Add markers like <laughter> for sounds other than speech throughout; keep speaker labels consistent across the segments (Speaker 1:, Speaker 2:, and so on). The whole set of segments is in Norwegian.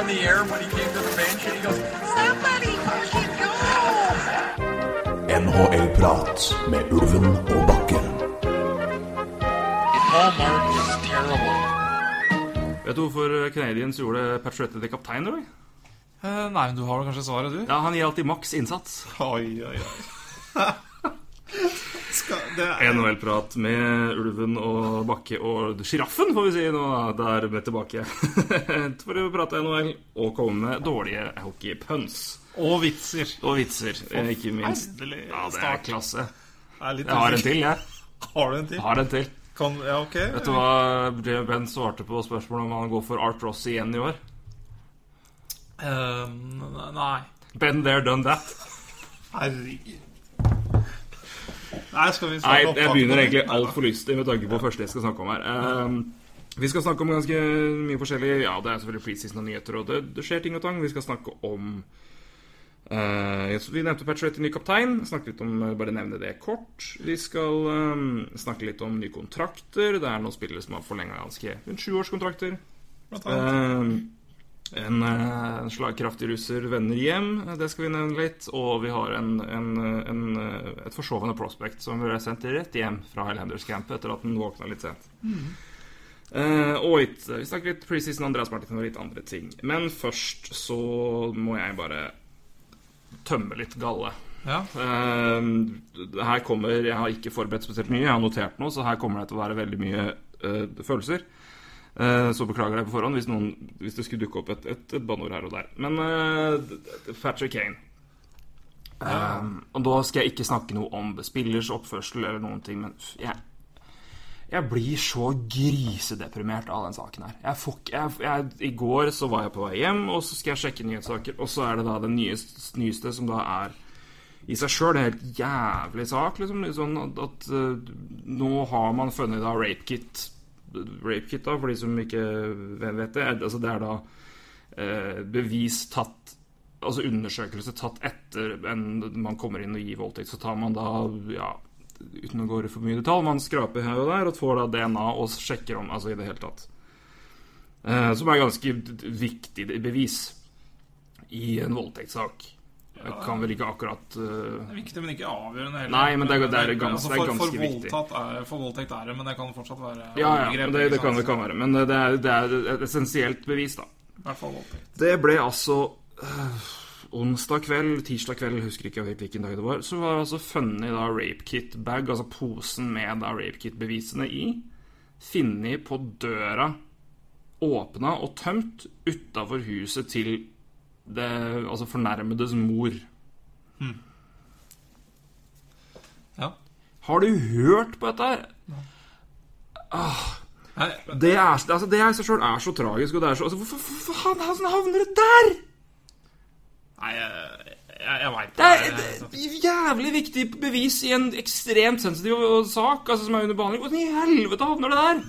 Speaker 1: on the air when he came to the bench and he goes, Somebody fucking go!
Speaker 2: NHL-prat med Ulven og Bakken.
Speaker 1: Hallmark is terrible.
Speaker 3: Vet du hvorfor Canadiens gjorde Patriotti til kaptein? Eller?
Speaker 4: Eh, nei, men du har vel kanskje svaret, du?
Speaker 3: Ja, Han gir alltid maks innsats.
Speaker 4: Oi, oi, oi. Er
Speaker 3: NHL-prat med Ulven og Bakke og Sjiraffen, får vi si nå. da. Der er vi tilbake <laughs> for å prate NHL og komme med dårlige hockeypuns.
Speaker 4: Og vitser.
Speaker 3: Og vitser, og ikke minst. Ja, det er klasse.
Speaker 4: Er
Speaker 3: Jeg har en til, jeg. <laughs>
Speaker 4: Har du en til?
Speaker 3: Har en til.
Speaker 4: Kan, ja, ok.
Speaker 3: Vet du hva Jay Ben svarte på spørsmålet om han går for Art Ross igjen i år?
Speaker 4: Um, nei.
Speaker 3: Ben there, done that.
Speaker 4: Herregud. Nei, skal vi
Speaker 3: Nei, jeg begynner egentlig altfor lystig med tanke på det første jeg skal snakke om her. Um, vi skal snakke om ganske mye forskjellig. Ja, det er selvfølgelig preseason og nyheter, og det, det skjer ting og tang. Vi skal snakke om uh, Vi nevnte Patriot ny kaptein. Snakke litt om, Bare nevne det kort. Vi skal um, snakke litt om nye kontrakter. Det er noen spillere som har forlenga ganske rundt sjuårskontrakter.
Speaker 4: Blant annet.
Speaker 3: Ehm, en, eh, en slagkraftig russer vender hjem, det skal vi nevne litt. Og vi har en, en, en, eh, et forsovende prospect som ble sendt rett hjem fra Highlanders camp etter at den våkna litt sent. Eh, og litt, vi snakker litt preseason, Andreas Martin og litt andre ting. Men først så må jeg bare tømme litt galle.
Speaker 4: Ja.
Speaker 3: Eh, her kommer Jeg har ikke forberedt spesielt mye, jeg har notert noe, så her kommer det til å være veldig mye eh, følelser. Eh, så beklager jeg på forhånd hvis, noen, hvis det skulle dukke opp et, et, et banneord her og der. Men uh, Thatcher Kane um, Og da skal jeg ikke snakke noe om spillers oppførsel eller noen ting, men jeg, jeg blir så grisedeprimert av den saken her. Jeg fuck, jeg, jeg, I går så var jeg på vei hjem, og så skal jeg sjekke nyhetssaker, og så er det da det nyeste, nyeste som da er i seg sjøl en helt jævlig sak. Liksom, sånn at, at eh, nå har man funnet da rape kit. Rape kit, da, for de som ikke vet det. Altså, det er da eh, bevis tatt Altså undersøkelse tatt etter en, man kommer inn og gir voldtekt. Så tar man da, ja uten å gå for mye detalj, man skraper her og der og får da DNA og sjekker om Altså i det hele tatt. Eh, som er ganske viktig bevis i en voldtektssak. Jeg kan vel ikke akkurat uh...
Speaker 4: Det er viktig, men ikke avgjørende heller.
Speaker 3: Nei, men det er- det er gans-
Speaker 4: altså,
Speaker 3: det er
Speaker 4: for,
Speaker 3: ganske
Speaker 4: for
Speaker 3: viktig.
Speaker 4: Er, for voldtekt er det, men det kan fortsatt være
Speaker 3: Ja, ja, men det, det, kan, det kan være. Men det er, det er et essensielt bevis, da.
Speaker 4: I hvert fall voldtekt.
Speaker 3: Det ble altså øh, onsdag kveld, tirsdag kveld, husker ikke hvilken dag det var, så var det altså funnet da rape kit bag, altså posen med da rape kit bevisene i, funnet på døra, åpna og tømt utafor huset til det altså fornærmedes mor.
Speaker 4: Ja.
Speaker 3: Har du hørt på dette her?
Speaker 4: Nei,
Speaker 3: Det er, altså, det i seg sjøl er så tragisk, og det er så altså, Hvorfor, han- han havner det der?!
Speaker 4: nei jeg, jeg, jeg veit
Speaker 3: Det er et jævlig viktig bevis i en ekstremt sensitiv sak altså, som er under behandling. Hvordan i helvete havner det der?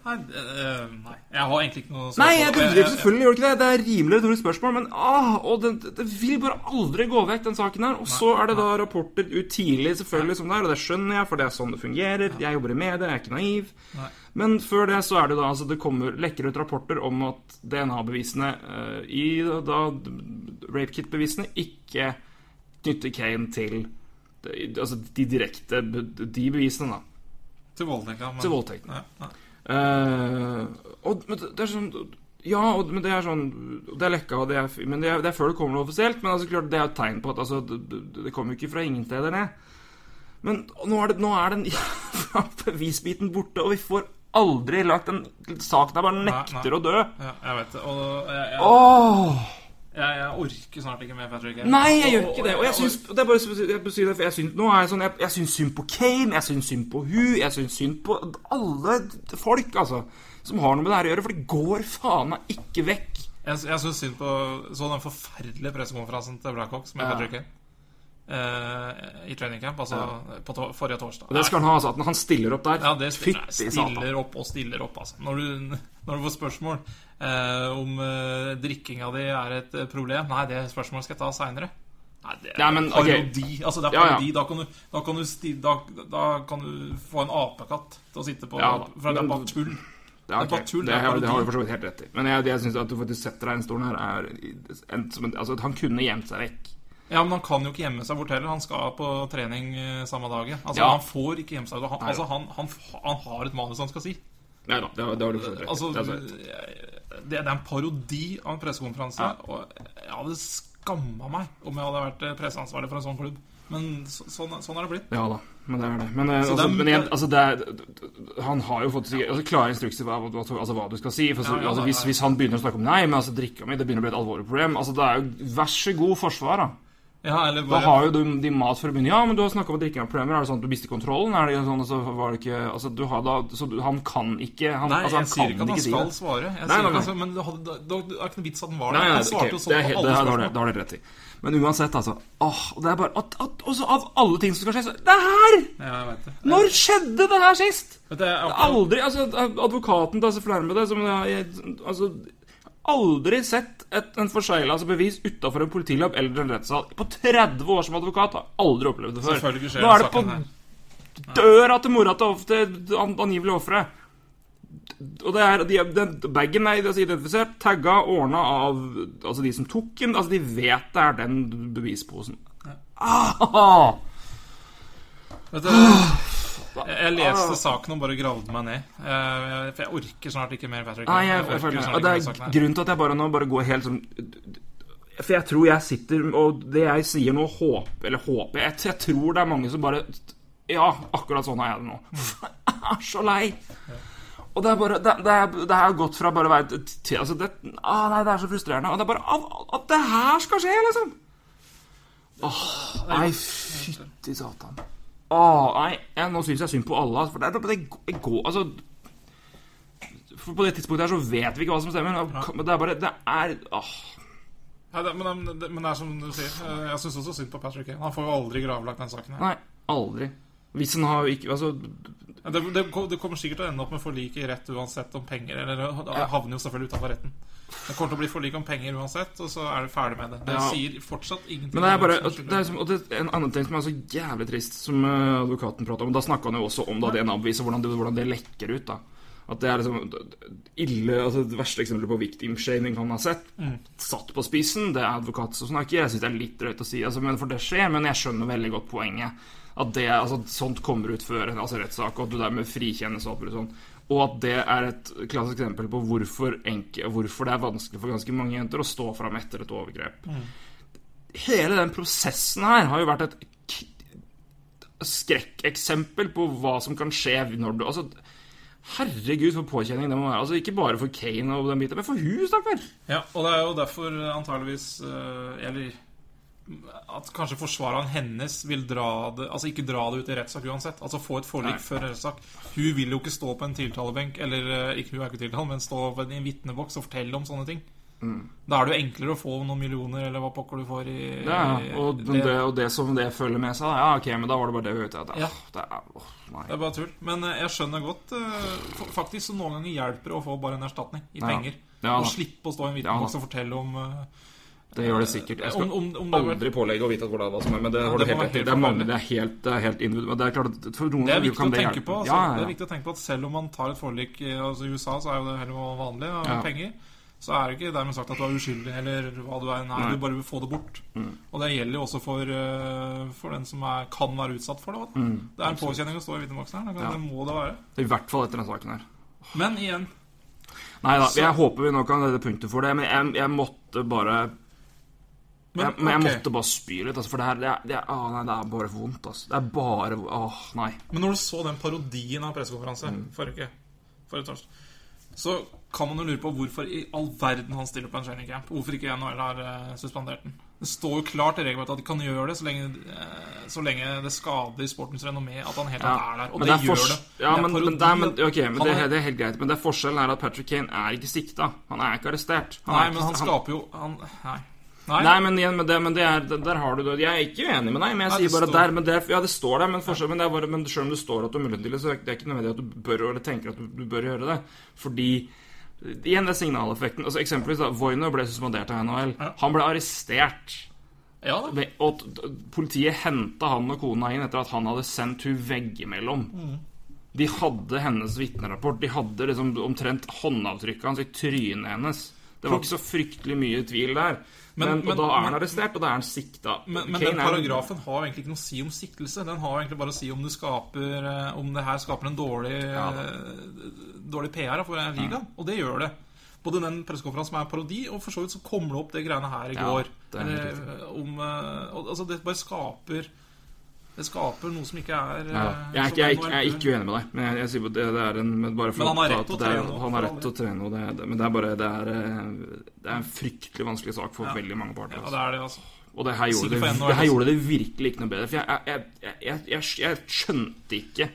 Speaker 4: Nei, eh, nei, jeg har egentlig ikke noe svar
Speaker 3: Nei, jeg begriper selvfølgelig gjør det ikke det. Det er rimelig retorisk spørsmål, men ah, og det, det vil bare aldri gå vekk, den saken her. Og så er det da rapporter ut tidlig, selvfølgelig, som det er, og det skjønner jeg, for det er sånn det fungerer. Jeg jobber i media, jeg er ikke naiv.
Speaker 4: Nei.
Speaker 3: Men før det så er det da altså det kommer lekker ut rapporter om at DNA-bevisene uh, i da rape kit-bevisene ikke knytter Kane til altså de direkte de bevisene, da.
Speaker 4: Til voldtekten.
Speaker 3: Til voldtekten.
Speaker 4: Nei, nei.
Speaker 3: Eh, og men det er sånn Ja, og, men det er sånn Det er lekka, det er, men det er, det er før det kommer noe offisielt. Men altså klart det er et tegn på at altså, det, det- kommer jo ikke fra ingen steder ned. Men nå er, det, nå er den <laughs> ja, bevisbiten borte, og vi får aldri lagt en sak der bare nekter
Speaker 4: nei.
Speaker 3: å dø.
Speaker 4: Ja, jeg vet det. Og jeg, jeg,
Speaker 3: Åh
Speaker 4: jeg, jeg orker snart ikke mer Patrick.
Speaker 3: Nei, jeg gjør ikke det. Og jeg syns det er bare, jeg jeg, si jeg syns, Nå er jeg sånn Jeg, jeg syns synd på Kane, jeg syns synd på hun, jeg syns synd på alle folk, altså, som har noe med det her å gjøre. For det går faen meg ikke vekk.
Speaker 4: Jeg, jeg synes synd på så den forferdelige pressekonferansen til Blackhawks med
Speaker 3: Ja.
Speaker 4: Patrick Kane. Eh, I training camp, altså på to forrige torsdag.
Speaker 3: Og det skal han ha, altså. At han stiller opp der.
Speaker 4: Ja, det spiller,
Speaker 3: Fytti satan.
Speaker 4: stiller opp og stiller opp, altså. Når du, når du får spørsmål eh, om eh, drikkinga di er et eh, problem Nei, det spørsmålet skal jeg ta seinere. Nei, det er
Speaker 3: ja, men,
Speaker 4: parodi. Altså, det er
Speaker 3: Ja, ja.
Speaker 4: Da, kan du, da, kan du da, da kan du få en apekatt til å sitte på
Speaker 3: Ja.
Speaker 4: For det er bare tull.
Speaker 3: Ja,
Speaker 4: Det tull,
Speaker 3: det,
Speaker 4: det
Speaker 3: har- det har du for så vidt helt rett i. Men jeg, jeg syns at du faktisk setter deg i den stolen her, er en, som en, Altså, han kunne gjemt seg vekk.
Speaker 4: Ja, men han kan jo ikke gjemme seg bort heller. Han skal på trening eh, samme dagen. Altså,
Speaker 3: Ja.
Speaker 4: Han får ikke gjemme seg. Han, altså, han, han, han har et manus han skal si.
Speaker 3: Nei da, det, har- det har du for så vidt rett i.
Speaker 4: Altså,
Speaker 3: Det er
Speaker 4: det, er en parodi av en pressekonferanse. Og jeg hadde skamma meg om jeg hadde vært eh, presseansvarlig for en sånn klubb. Men så, sånn, sånn er det blitt.
Speaker 3: Ja da, men det er det. Men, eh, altså,
Speaker 4: er-
Speaker 3: men igjen, altså, det er, han har jo fått altså, klare instrukser hva, altså, hva du skal si. For,
Speaker 4: Ja, ja,
Speaker 3: altså, hvis, hvis han begynner å snakke om Nei, men altså, drikka mi, det begynner å bli et alvorlig problem. Altså, det er jo Vær så god forsvar, da.
Speaker 4: Ja, eller
Speaker 3: Da har jo de, de mat for å begynne. Ja, men du har snakka om drikkeproblemer. Er det sånn at du mister kontrollen? Er det sånn, altså, var det ikke Altså, du har da Så du, han kan ikke han,
Speaker 4: Nei,
Speaker 3: altså, han
Speaker 4: jeg sier ikke at han skal
Speaker 3: det.
Speaker 4: svare. Jeg
Speaker 3: Nei,
Speaker 4: sier
Speaker 3: nei, nei.
Speaker 4: altså, men det, hadde, det, det er ikke noe vits at han var der. Han svarte jo sånn
Speaker 3: er
Speaker 4: på alle
Speaker 3: det, det,
Speaker 4: spørsmål.
Speaker 3: har, har du rett i. Men uansett, altså Åh, det er bare at, at også Av alle ting som skal skje, så Det her!
Speaker 4: Ja, jeg vet det.
Speaker 3: Når skjedde det her sist?
Speaker 4: Det er
Speaker 3: Aldri altså, Advokaten flere med det som altså, Aldri sett et, en forsegla bevis utafor en politilab eller en rettssal. På 30 år som advokat har jeg aldri opplevd det før. Nå er det på døra til mora til angivelig offeret. Og det er, de, den bagen er identifisert, tagga, ordna av altså de som tok den. Altså, de vet det er den bevisposen. Ah!
Speaker 4: Vet du, jeg, leste saken og bare gravde meg ned. Jeg, for jeg orker snart ikke mer Patrick.
Speaker 3: Nei, jeg, jeg,
Speaker 4: jeg,
Speaker 3: og Det er grunnen til at jeg bare nå bare går helt sånn For jeg tror jeg sitter Og det jeg sier nå, håper Eller håper jeg, jeg tror det er mange som bare Ja, akkurat sånn har jeg det nå. <laughs> Jeg er så lei. Og det er bare Det, det, er, det er gått fra bare å være til altså det, ah, Nei, det er så frustrerende. Og det er bare At, det her skal skje, liksom! Åh, nei, fytti satan. Åh, nei, jeg, nå syns jeg synd på alle. altså, For det, det, det går Altså for På det tidspunktet her så vet vi ikke hva som stemmer. Men det er bare Det er åh.
Speaker 4: Nei, det, men, det, men det er som du sier. eh, Jeg syns også synd på Patrick Kane. Han får jo aldri gravlagt den saken her.
Speaker 3: Nei, aldri. Han har ikke Altså
Speaker 4: Ja, Det, det, kommer sikkert til å ende opp med forlik i rett uansett om penger. Eller det havner jo selvfølgelig utenfor retten. Det kommer til å bli forlik om penger uansett, og så er det ferdig med det. Det
Speaker 3: Ja.
Speaker 4: sier fortsatt ingenting.
Speaker 3: Men det er bare
Speaker 4: det, som
Speaker 3: det er, som- og det En annen ting som er så jævlig trist, som eh, advokaten prata om Da snakka han jo også om da DNA-beviset, hvordan, hvordan det lekker ut. da At det er liksom ille Altså Det verste eksempelet på victim-shaming han har sett, satt på spissen, det er advokat som snakker. Jeg syns det er litt drøyt å si, altså, men for det skjer. Men jeg skjønner veldig godt poenget. At det, altså, sånt kommer ut før en altså, rettssak, og at du dermed frikjennes og sånn. Og at det er et klassisk eksempel på hvorfor, enke, hvorfor det er vanskelig for ganske mange jenter å stå fram etter et overgrep. Hele den prosessen her har jo vært et skrekkeksempel på hva som kan skje når du Altså, herregud, for påkjenning det må være. Altså, ikke bare for Kane og den biten, men for hun, stakkar.
Speaker 4: Ja, og det er jo derfor antageligvis eh, Eller at kanskje forsvareren hennes vil dra det Altså ikke dra det ut i rettssak uansett. Altså få et forlik før rettssak. Hun vil jo ikke stå på en tiltalebenk, eller eh, ikke hun er ikke tiltalt, men stå på en vitneboks og fortelle om sånne ting. Da er det jo enklere å få noen millioner, eller hva pokker du får i
Speaker 3: Ja, og det, og det som det følger med seg, ja, ok, men da var det bare det vi vet. At,
Speaker 4: Ja.
Speaker 3: det er.
Speaker 4: Det er bare tull. Men eh, jeg skjønner godt eh, Faktisk så noen ganger hjelper det å få bare en erstatning i penger.
Speaker 3: Ja,
Speaker 4: og slippe å stå i en
Speaker 3: Ja,
Speaker 4: vitneboks og fortelle om eh,
Speaker 3: Det gjør det sikkert. Jeg skal
Speaker 4: om, om, om det
Speaker 3: aldri pålegge å vite hvor det er hva som er, men det har
Speaker 4: det
Speaker 3: helt Det er mange, det er helt, det er helt individuelt. Det er klart for noen
Speaker 4: Det er viktig å tenke på. Altså,
Speaker 3: Ja, ja,
Speaker 4: Det er viktig å tenke på at Selv om man tar et forlik i altså, i USA, så er jo det heller vanlig med
Speaker 3: Ja.
Speaker 4: penger. Så er det ikke dermed sagt at du er uskyldig, eller hva du er. Nei,
Speaker 3: Nei. Mm.
Speaker 4: du bare vil få det bort. Og det gjelder jo også for, eh, for den som er, kan være utsatt for det. Mm. det er en påkjenning å stå i vitneboksen her. Det,
Speaker 3: Mm.
Speaker 4: Det må det være.
Speaker 3: I hvert fall etter den saken her.
Speaker 4: Men igjen
Speaker 3: Nei da, jeg håper vi nå kan redde punktet for det, men jeg, jeg måtte bare
Speaker 4: Men,
Speaker 3: jeg, men jeg måtte bare spy litt, altså, for det her det er, det er, ah, nei, det er bare vondt. Altså. Det er bare Åh, nei.
Speaker 4: Men når du så den parodien av pressekonferanse
Speaker 3: Mm.
Speaker 4: forrige uke, forrige torsdag, så kan man jo lure på hvorfor i all verden han stiller på en training camp. Hvorfor ikke NHL har uh, suspendert den. Det står jo klart i regelverket at de kan gjøre det så lenge, uh, så lenge det skader sportens renommé at han helt
Speaker 3: Ja,
Speaker 4: er der. Og det,
Speaker 3: det,
Speaker 4: gjør det.
Speaker 3: Ja,
Speaker 4: Det
Speaker 3: men, men, det men, okay, men det,
Speaker 4: er-
Speaker 3: det er helt greit. Men det er forskjellen er at Patrick Kane er ikke sikta. Han er ikke arrestert. Han
Speaker 4: Nei, men
Speaker 3: han,
Speaker 4: han skaper jo han, Nei. Nei.
Speaker 3: Nei, men igjen, men, det, men det er, der, har du det. Jeg er ikke uenig med deg, men jeg
Speaker 4: Nei,
Speaker 3: sier bare
Speaker 4: står-
Speaker 3: der. Men det, ja, det står der, men, forskjell, men, det bare, men selv om det står at du har mulighet til det, så er det ikke nødvendig at du bør eller tenker at du, du bør gjøre det. Fordi Igjen det er signaleffekten. Altså Eksempelvis da, Voino ble suspendert av NHL.
Speaker 4: Ja.
Speaker 3: Han ble arrestert.
Speaker 4: Ja.
Speaker 3: Og politiet henta han og kona inn etter at han hadde sendt hun veggimellom. De hadde hennes vitnerapport. De hadde liksom omtrent håndavtrykket hans i trynet hennes. Det var ikke så fryktelig mye tvil der. Men,
Speaker 4: Men- men-
Speaker 3: da er han arrestert, og da er han sikta.
Speaker 4: Men, men den paragrafen har jo egentlig ikke noe å si om siktelse. Den har egentlig bare å si om, det, skaper, eh, om det her skaper en dårlig,
Speaker 3: Ja
Speaker 4: eh, dårlig PR for ligaen. Og det gjør det. Både den pressekonferansen som er parodi, og for så vidt så kommer det opp det greiene her i
Speaker 3: Ja,
Speaker 4: går.
Speaker 3: det er
Speaker 4: Eller, om, eh, altså Det bare skaper Det skaper noe som ikke er eh,
Speaker 3: Ja, jeg, er ikke, jeg, er ikke, jeg er ikke uenig med deg. Men jeg, jeg sier det, det en men
Speaker 4: Men han har rett til å
Speaker 3: det
Speaker 4: trene,
Speaker 3: Han har rett til å trene, det, det, men det er bare Det er, eh, det er en fryktelig vanskelig sak for
Speaker 4: Ja.
Speaker 3: veldig mange parter.
Speaker 4: Ja,
Speaker 3: altså.
Speaker 4: det er det, altså.
Speaker 3: Og det her gjorde det, det her
Speaker 4: altså.
Speaker 3: gjorde det virkelig ikke noe bedre. For jeg, jeg, jeg, jeg, jeg, jeg skjønte ikke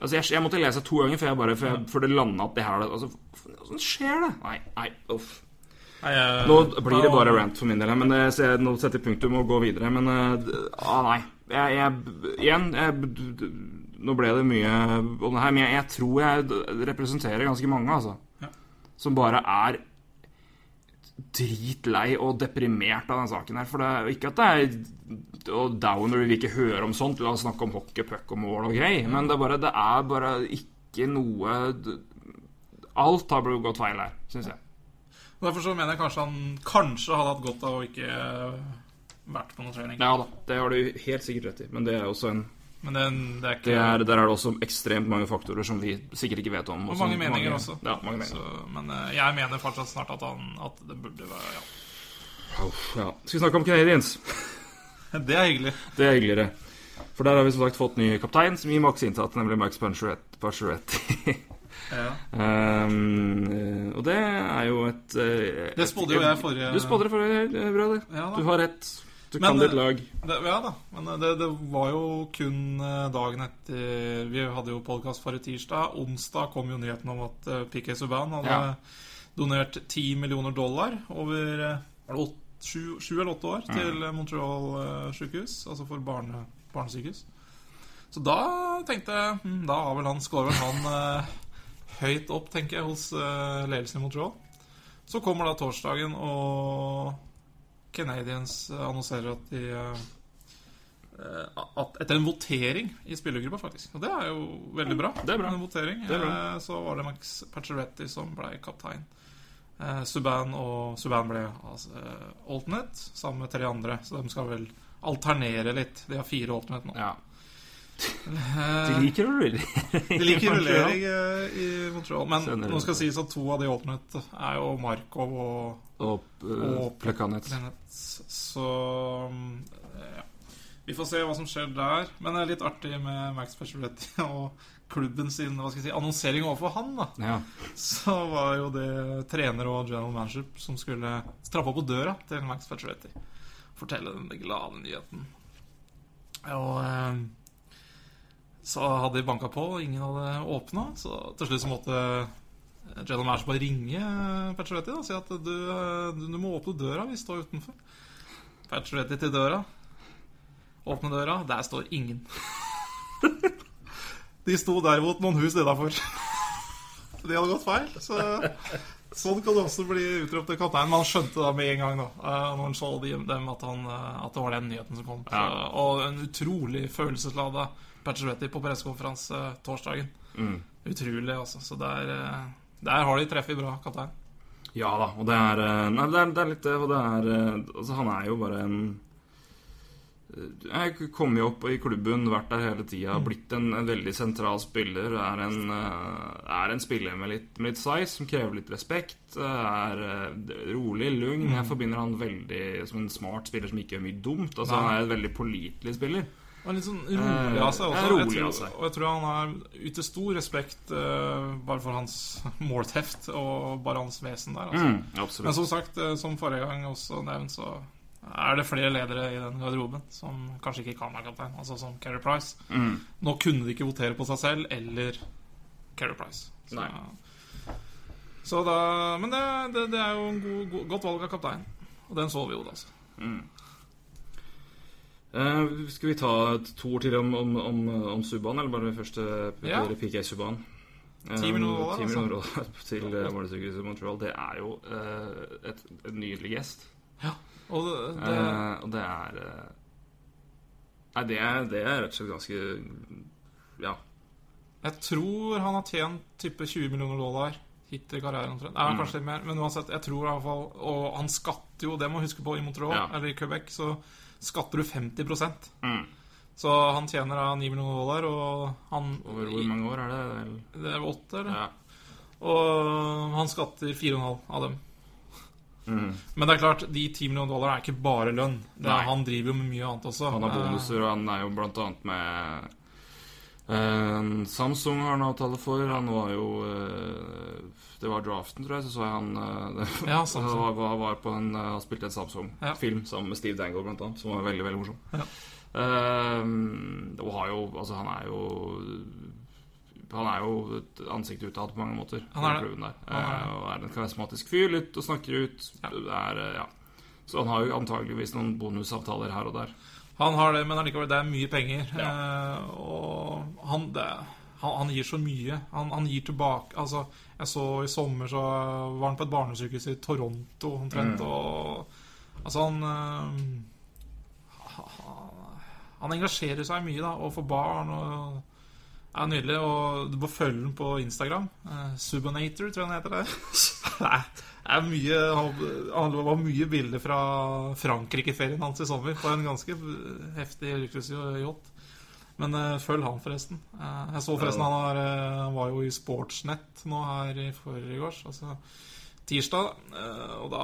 Speaker 3: Altså, jeg, jeg måtte lese to ganger før, jeg bare, før, jeg, før det landa at det her altså, Åssen skjer det? Nei, nei, uff.
Speaker 4: Nei, jeg-
Speaker 3: Nå blir det bare rant for min del, men det, så jeg, nå setter jeg punktum og går videre. Men eh, ah, nei. Jeg, jeg, igjen jeg, Nå ble det mye om det her, men jeg, tror jeg representerer ganske mange, altså.
Speaker 4: Ja.
Speaker 3: Som bare er dritlei og deprimert av den saken her. For det er jo ikke at det er og downer, vi vil ikke høre om sånt. La oss snakke om hockey, puck og mål og grei. Men det er bare, det er bare ikke noe Alt har blitt gått feil her, syns jeg.
Speaker 4: Derfor så mener jeg kanskje han kanskje hadde hatt godt av å ikke vært på noe trening.
Speaker 3: Ja da, det har du helt sikkert rett i. Men det er også en
Speaker 4: Men det, det er ikke
Speaker 3: det er, Der er det også ekstremt mange faktorer som vi sikkert ikke vet om.
Speaker 4: Og mange meninger også.
Speaker 3: Ja, mange meninger.
Speaker 4: Så, men eh, jeg mener fortsatt snart at, han, at det burde være ja.
Speaker 3: Oh, ja. Skal vi snakke om Canadiens? <laughs>
Speaker 4: Det er hyggelig.
Speaker 3: Det er hyggeligere. For der har vi som sagt fått ny kaptein, som vi maks inntatt, nemlig Max Pancheretti. <laughs>
Speaker 4: Ja.
Speaker 3: um, eh, og det er jo et et
Speaker 4: Det spådde jo jeg forrige
Speaker 3: Du spådde det forrige, bra, det.
Speaker 4: Ja.
Speaker 3: Du har rett. Du
Speaker 4: Men,
Speaker 3: kan ditt
Speaker 4: eh,
Speaker 3: lag.
Speaker 4: Det, ja da, men det, det var jo kun eh, dagen etter Vi hadde jo podkast forrige tirsdag. Onsdag kom jo nyheten om at PK Piquet Subhaan hadde
Speaker 3: Ja.
Speaker 4: donert 10 millioner dollar over eh, var det åt- sju, sju eller åtte år til eh, Montreal sykehus, altså for barne, barnesykehus. Så da tenkte jeg hm, Da har vel han skåret han eh, høyt opp, tenker jeg, hos eh, ledelsen i Montreal. Så kommer da torsdagen, og Canadiens eh, annonserer at de eh, at Etter en votering i spillergruppa, faktisk. Og det er jo veldig bra.
Speaker 3: Det er bra.
Speaker 4: En votering.
Speaker 3: Er bra.
Speaker 4: Eh, Så var det Max Pacioretti som ble kaptein. Subhaan og Subhaan ble altså, alternate sammen med tre andre. Så de skal vel alternere litt. De har fire alternate nå.
Speaker 3: Ja. De liker å rulle. <laughs>
Speaker 4: de liker rullering i Montreal. Men nå skal det. sies at to av de alternate er jo Markov og
Speaker 3: Og
Speaker 4: Og
Speaker 3: Plekanec.
Speaker 4: Så mm, ja. Vi får se hva som skjer der. Men det er litt artig med Max Pacioretty <laughs> og klubben sin hva skal jeg si, annonsering overfor han. da
Speaker 3: Ja.
Speaker 4: Så var jo det trener og general manager som skulle trappe på døra til Max Pacioretty. Fortelle den glade nyheten. Og eh, så hadde de banka på, og ingen hadde åpna. Så til slutt så måtte general manager bare ringe Pacioretty og si at du, eh, du, du må åpne døra, vi står utenfor. Pacioretty til døra. Åpne døra, der står ingen. <laughs> De sto derimot noen hus nedafor. <laughs> De hadde gått feil. Så sånn kan det også bli utropt til kaptein. Han skjønte da med en gang da eh, når han så dem at, han, eh, at det var den nyheten som kom.
Speaker 3: Ja.
Speaker 4: Og en utrolig følelsesladet Pacioretty på pressekonferanse torsdagen.
Speaker 3: Mm.
Speaker 4: Utrolig, altså. Så det eh, der har de treffet bra kaptein.
Speaker 3: Ja da, og det er eh, Nei, det er, det er litt det, og det er eh, Altså, han er jo bare en eh, Jeg kom jo opp i klubben, vært der hele tida, blitt en, en veldig sentral spiller. Er en, er en spiller med litt, med litt size, som krever litt respekt. Er rolig, lugn. Jeg forbinder han veldig som en smart spiller som ikke gjør mye dumt. Altså, han er en veldig pålitelig spiller.
Speaker 4: Og litt sånn rolig
Speaker 3: Eh,
Speaker 4: av seg også.
Speaker 3: rolig
Speaker 4: jeg tror. Og jeg tror han yter stor respekt uh, bare for hans <laughs> målteft og bare hans vesen der. Altså.
Speaker 3: Mm,
Speaker 4: Men som sagt, eh, som forrige gang også nevnt, så er det flere ledere i den garderoben som kanskje ikke kan være kaptein. Altså som Carey Price.
Speaker 3: Mm.
Speaker 4: Nå kunne de ikke votere på seg selv eller Carey Price. Så,
Speaker 3: Nei.
Speaker 4: så da Men det, det, det er jo en god, god, godt valg av kaptein. Og den så vi jo, da. Altså.
Speaker 3: Eh, skal vi ta to ord til om, om, om, om Subhaan, eller bare først uh,
Speaker 4: Ja.
Speaker 3: PK Subhaan? Ti
Speaker 4: 10 millioner
Speaker 3: 10
Speaker 4: altså. <laughs>
Speaker 3: til uh, Målesykehuset i Montreal. Det er jo uh, et, et nydelig gest.
Speaker 4: Og det, det,
Speaker 3: Uh, og det er eh, Nei, det er, det er rett og slett ganske Ja.
Speaker 4: Jeg tror han har tjent type 20 millioner dollar hittil i karrieren. omtrent. Ja,
Speaker 3: Mm.
Speaker 4: kanskje litt mer, men uansett, jeg tror i hvert fall Og han skatter jo, det må huske på, i Montreal,
Speaker 3: Ja.
Speaker 4: eller i Quebec, så skatter du 50
Speaker 3: Mm.
Speaker 4: Så han tjener da 9 millioner dollar, og han
Speaker 3: Over hvor mange år er det?
Speaker 4: Det er åtte, eller?
Speaker 3: Ja.
Speaker 4: Og han skatter 4,5 av dem.
Speaker 3: Mm.
Speaker 4: Men det er klart, de 10 millioner dollar er ikke bare lønn. Det er, han driver jo med mye annet også.
Speaker 3: Han har
Speaker 4: Eh,
Speaker 3: bonuser, og han er jo blant annet med eh, Samsung har han avtale for. Han var jo eh, Det var draften, tror jeg, så så jeg han eh, det, <laughs>
Speaker 4: Ja, Samsung.
Speaker 3: var, var, var på en uh, Han spilte en Samsung-film sammen med Steve Dangle, blant annet, som var veldig, veldig morsom.
Speaker 4: Ja.
Speaker 3: Uh, og har jo Altså, han er jo han er jo et ansikt utad på mange måter.
Speaker 4: Han er det.
Speaker 3: Der.
Speaker 4: Han er det.
Speaker 3: Eh, og er en karismatisk fyr, litt og snakker ut.
Speaker 4: Ja.
Speaker 3: Er, eh, ja. Så han har jo antageligvis noen bonusavtaler her og der.
Speaker 4: Han har det, men allikevel, det er mye penger. Eh, og han, det, han, han gir så mye. Han, han gir tilbake Altså, jeg så i sommer så var han på et barnesykehus i Toronto omtrent, og Altså, han eh, han- Han engasjerer seg mye, da, og får barn og er nydelig. Og du må følge ham på Instagram. Eh, Subonator, tror jeg han heter. <laughs> Det er mye det var mye bilder fra Frankrike-ferien hans i sommer på en ganske heftig luksusyacht. Men uh, følg han, forresten. Uh, jeg så forresten han, har, eh, var jo i Sportsnett nå her i forgårs, altså tirsdag, og da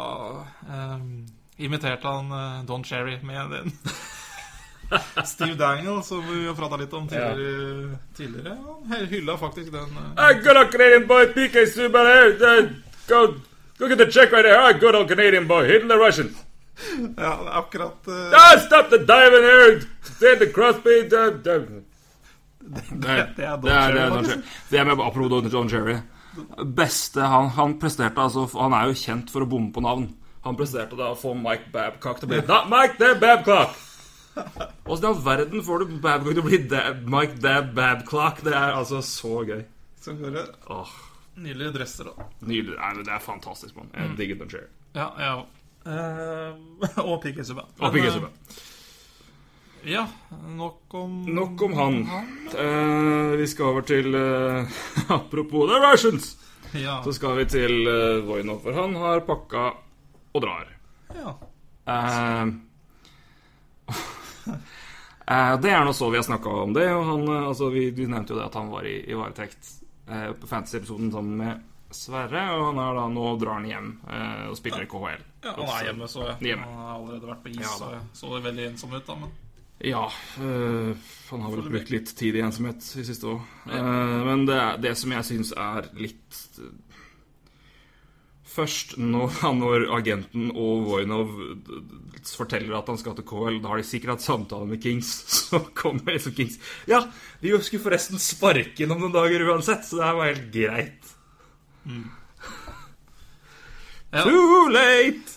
Speaker 4: imiterte han Don Cherry med den. <laughs> Steve Daniel, som vi har prata litt om tidligere. tidligere. Han hylla faktisk den. eh,
Speaker 3: good old Canadian boy, PK Subaru. Go, go get the check right there. I good old Canadian boy, hitting the Russians. <laughs>
Speaker 4: Ja, det er akkurat uh...
Speaker 3: Ah, stop the diving here. Stand the crossby Uh, uh. Det er,
Speaker 4: det
Speaker 3: det er, Don. Cherry. Det er med apropos Don John Cherry. Beste han, han presterte altså Han er jo kjent for å bomme på navn. Han presterte da å få Mike Babcock til å bli Not Mike, det er Babcock! Åssen i all verden får du Babcock til å bli Dab, Mike Dab Babcock? Det er altså så gøy.
Speaker 4: Som hører.
Speaker 3: Åh,
Speaker 4: Nydelige dresser, da.
Speaker 3: Nydelig. Nei, det er fantastisk, mann. Jeg digger Don Cherry.
Speaker 4: Ja, ja. Eh, og P.K.
Speaker 3: Og PK
Speaker 4: eh, Ja, nok om
Speaker 3: Nok om han. Eh, vi skal over til eh, <laughs> Apropos The Russians,
Speaker 4: Ja.
Speaker 3: så skal vi til uh, Voinov, for han har pakka og drar.
Speaker 4: ja.
Speaker 3: Eh, <laughs> eh, det er nå så vi har snakka om det. Og han, eh, altså, vi, vi nevnte jo det at han var i, i varetekt eh, på Fantasy-episoden sammen med Sverre. Og han er da, nå drar han hjem eh, og spiller i KHL.
Speaker 4: ja, han er hjemme, så jeg.
Speaker 3: Hjemme.
Speaker 4: Han har allerede vært på is,
Speaker 3: Ja,
Speaker 4: så jeg så det veldig ensom ut, da. Men
Speaker 3: Ja, øh, han har vel brukt litt tid i ensomhet i siste år. Eh, men det, er, det som jeg syns er litt Først når, <laughs> når agenten og Voinov forteller at han skal til KL, da har de sikkert hatt samtale med Kings. <laughs> Så kommer liksom Kings Ja, vi skulle forresten sparke inn om noen dager uansett, så det her var helt greit.
Speaker 4: Ja.
Speaker 3: Too late!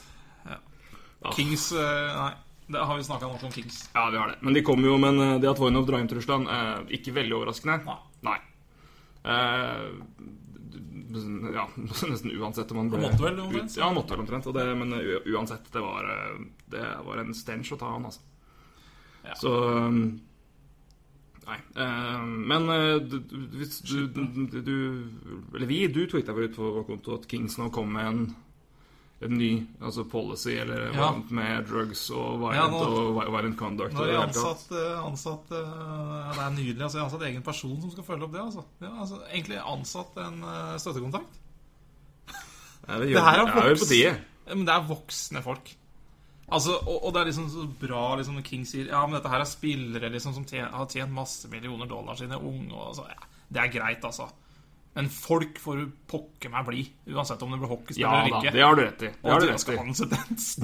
Speaker 4: Kings eh, Nei, det har vi snakka nok om Kings.
Speaker 3: Ja, vi har det. Men de kommer jo, med eh, det at Voinov drar hjem til Russland, eh, ikke veldig overraskende.
Speaker 4: Nei.
Speaker 3: Nei. Eh, ja, <laughs> nesten uansett om han ble
Speaker 4: Han måtte vel omtrent?
Speaker 3: Ja, han måtte vel omtrent. Det, men uansett, det var, det var en stench å ta han, altså.
Speaker 4: Ja.
Speaker 3: Så um, Nei. Uh, men eh, du, hvis du, du, du Eller vi, du tweeta vel ut på vår konto at Kings nå kom med en en ny altså policy eller
Speaker 4: Ja.
Speaker 3: med drugs og violent,
Speaker 4: Ja, nå-
Speaker 3: og violent conduct.
Speaker 4: Nå har
Speaker 3: det
Speaker 4: ansatt, eh, ansatt ja, Det er nydelig. altså jeg har ansatt egen person som skal følge opp det. altså, Ja, altså egentlig ansatt en støttekontakt.
Speaker 3: Det,
Speaker 4: Det her er
Speaker 3: det er.
Speaker 4: Men det er voksne folk. Altså, og, og det er liksom så bra liksom, King sier Ja, men dette her er spillere liksom, som tjent, har tjent masse millioner dollar er unge. Og så, ja, det er greit, altså. Men folk får du pokker meg bli, uansett om det blir hockeyspiller
Speaker 3: Ja
Speaker 4: eller ikke.
Speaker 3: det har du rett i. Det har du rett i.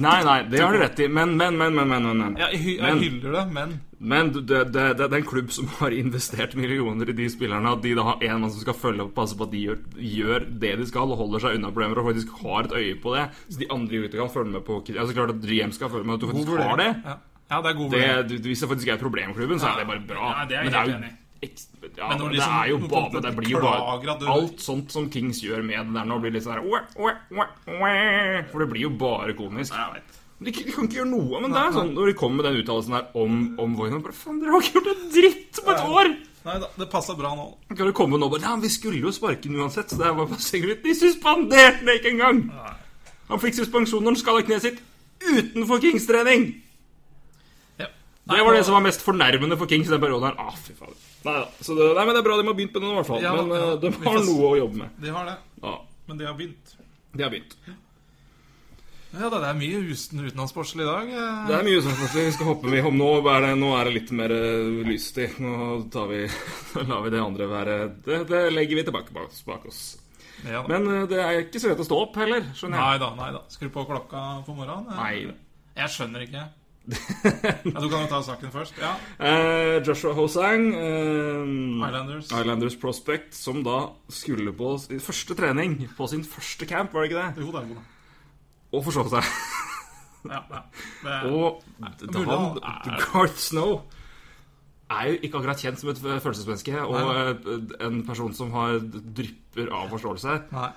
Speaker 3: Nei, nei, det har du rett i. Men, men, men, men, men, men.
Speaker 4: Ja, jeg, jeg hyller det, men
Speaker 3: Men det, det, det, er en klubb som har investert millioner i de spillerne. At de da har en mann som skal følge opp og passe på at de gjør, gjør det de skal, og holder seg unna problemer og faktisk har et øye på det. Så de andre ute kan følge med på Altså klart at GM skal følge med at du faktisk har det.
Speaker 4: Ja. ja, det er god
Speaker 3: det. Hvis det faktisk er problemklubben, så er det bare bra.
Speaker 4: Ja, det er jeg helt enig i.
Speaker 3: eks- ja, det
Speaker 4: liksom
Speaker 3: er jo bare Det blir jo bare Alt sånt som Kings gjør med det der nå, blir litt sånn. For det blir jo bare komisk.
Speaker 4: Ja, jeg vet.
Speaker 3: De, de kan ikke gjøre noe. Men det er sånn når de kommer med den uttalelsen der om, om Voinan Faen, dere har ikke gjort en dritt på et år!
Speaker 4: Nei da, det passer bra nå.
Speaker 3: Kan du komme nå bare Nei, vi skulle jo sparke den uansett, så det var bare sikkert De suspenderte den ikke engang! Han fikk suspensjon når han skada kneet sitt utenfor Kings-trening!
Speaker 4: Ja.
Speaker 3: Det var det som var mest fornærmende for Kings den perioden her. Ah, fy fader. Nei, da. Så det, nei, men det er bra de har begynt med det nå, i hvert fall.
Speaker 4: Ja,
Speaker 3: men
Speaker 4: ja.
Speaker 3: eh, de har noe å jobbe med.
Speaker 4: De har det,
Speaker 3: Ja,
Speaker 4: men de har begynt.
Speaker 3: de har begynt.
Speaker 4: Ja da, det er mye uten, utenlandssportslig i dag. eh.
Speaker 3: Det er mye utenlandssportslig. Vi skal hoppe mye om nå. Er det, nå er det litt mer lystig. lyst i. Nå tar vi, <laughs> lar vi det andre være Det, det legger vi tilbake bak, bak oss.
Speaker 4: Ja.
Speaker 3: Men eh, det er ikke så lett å stå opp heller, skjønner jeg.
Speaker 4: Nei da, nei da. Skru på klokka på morgenen. eh.
Speaker 3: Nei.
Speaker 4: Jeg skjønner ikke. Ja, du kan jo ta saken først. Ja.
Speaker 3: Uh, Joshua Hosang, uh,
Speaker 4: Islanders.
Speaker 3: Islanders prospect, som da skulle på sin første trening, på sin første camp, var det ikke det?
Speaker 4: Jo, det er god, da.
Speaker 3: Og forsov seg.
Speaker 4: Ja, ja. Det,
Speaker 3: Og han,
Speaker 4: er-
Speaker 3: Garth Snow er jo ikke akkurat kjent som et følelsesmenneske, og Nei. en person som har drypper av forståelse.
Speaker 4: nei.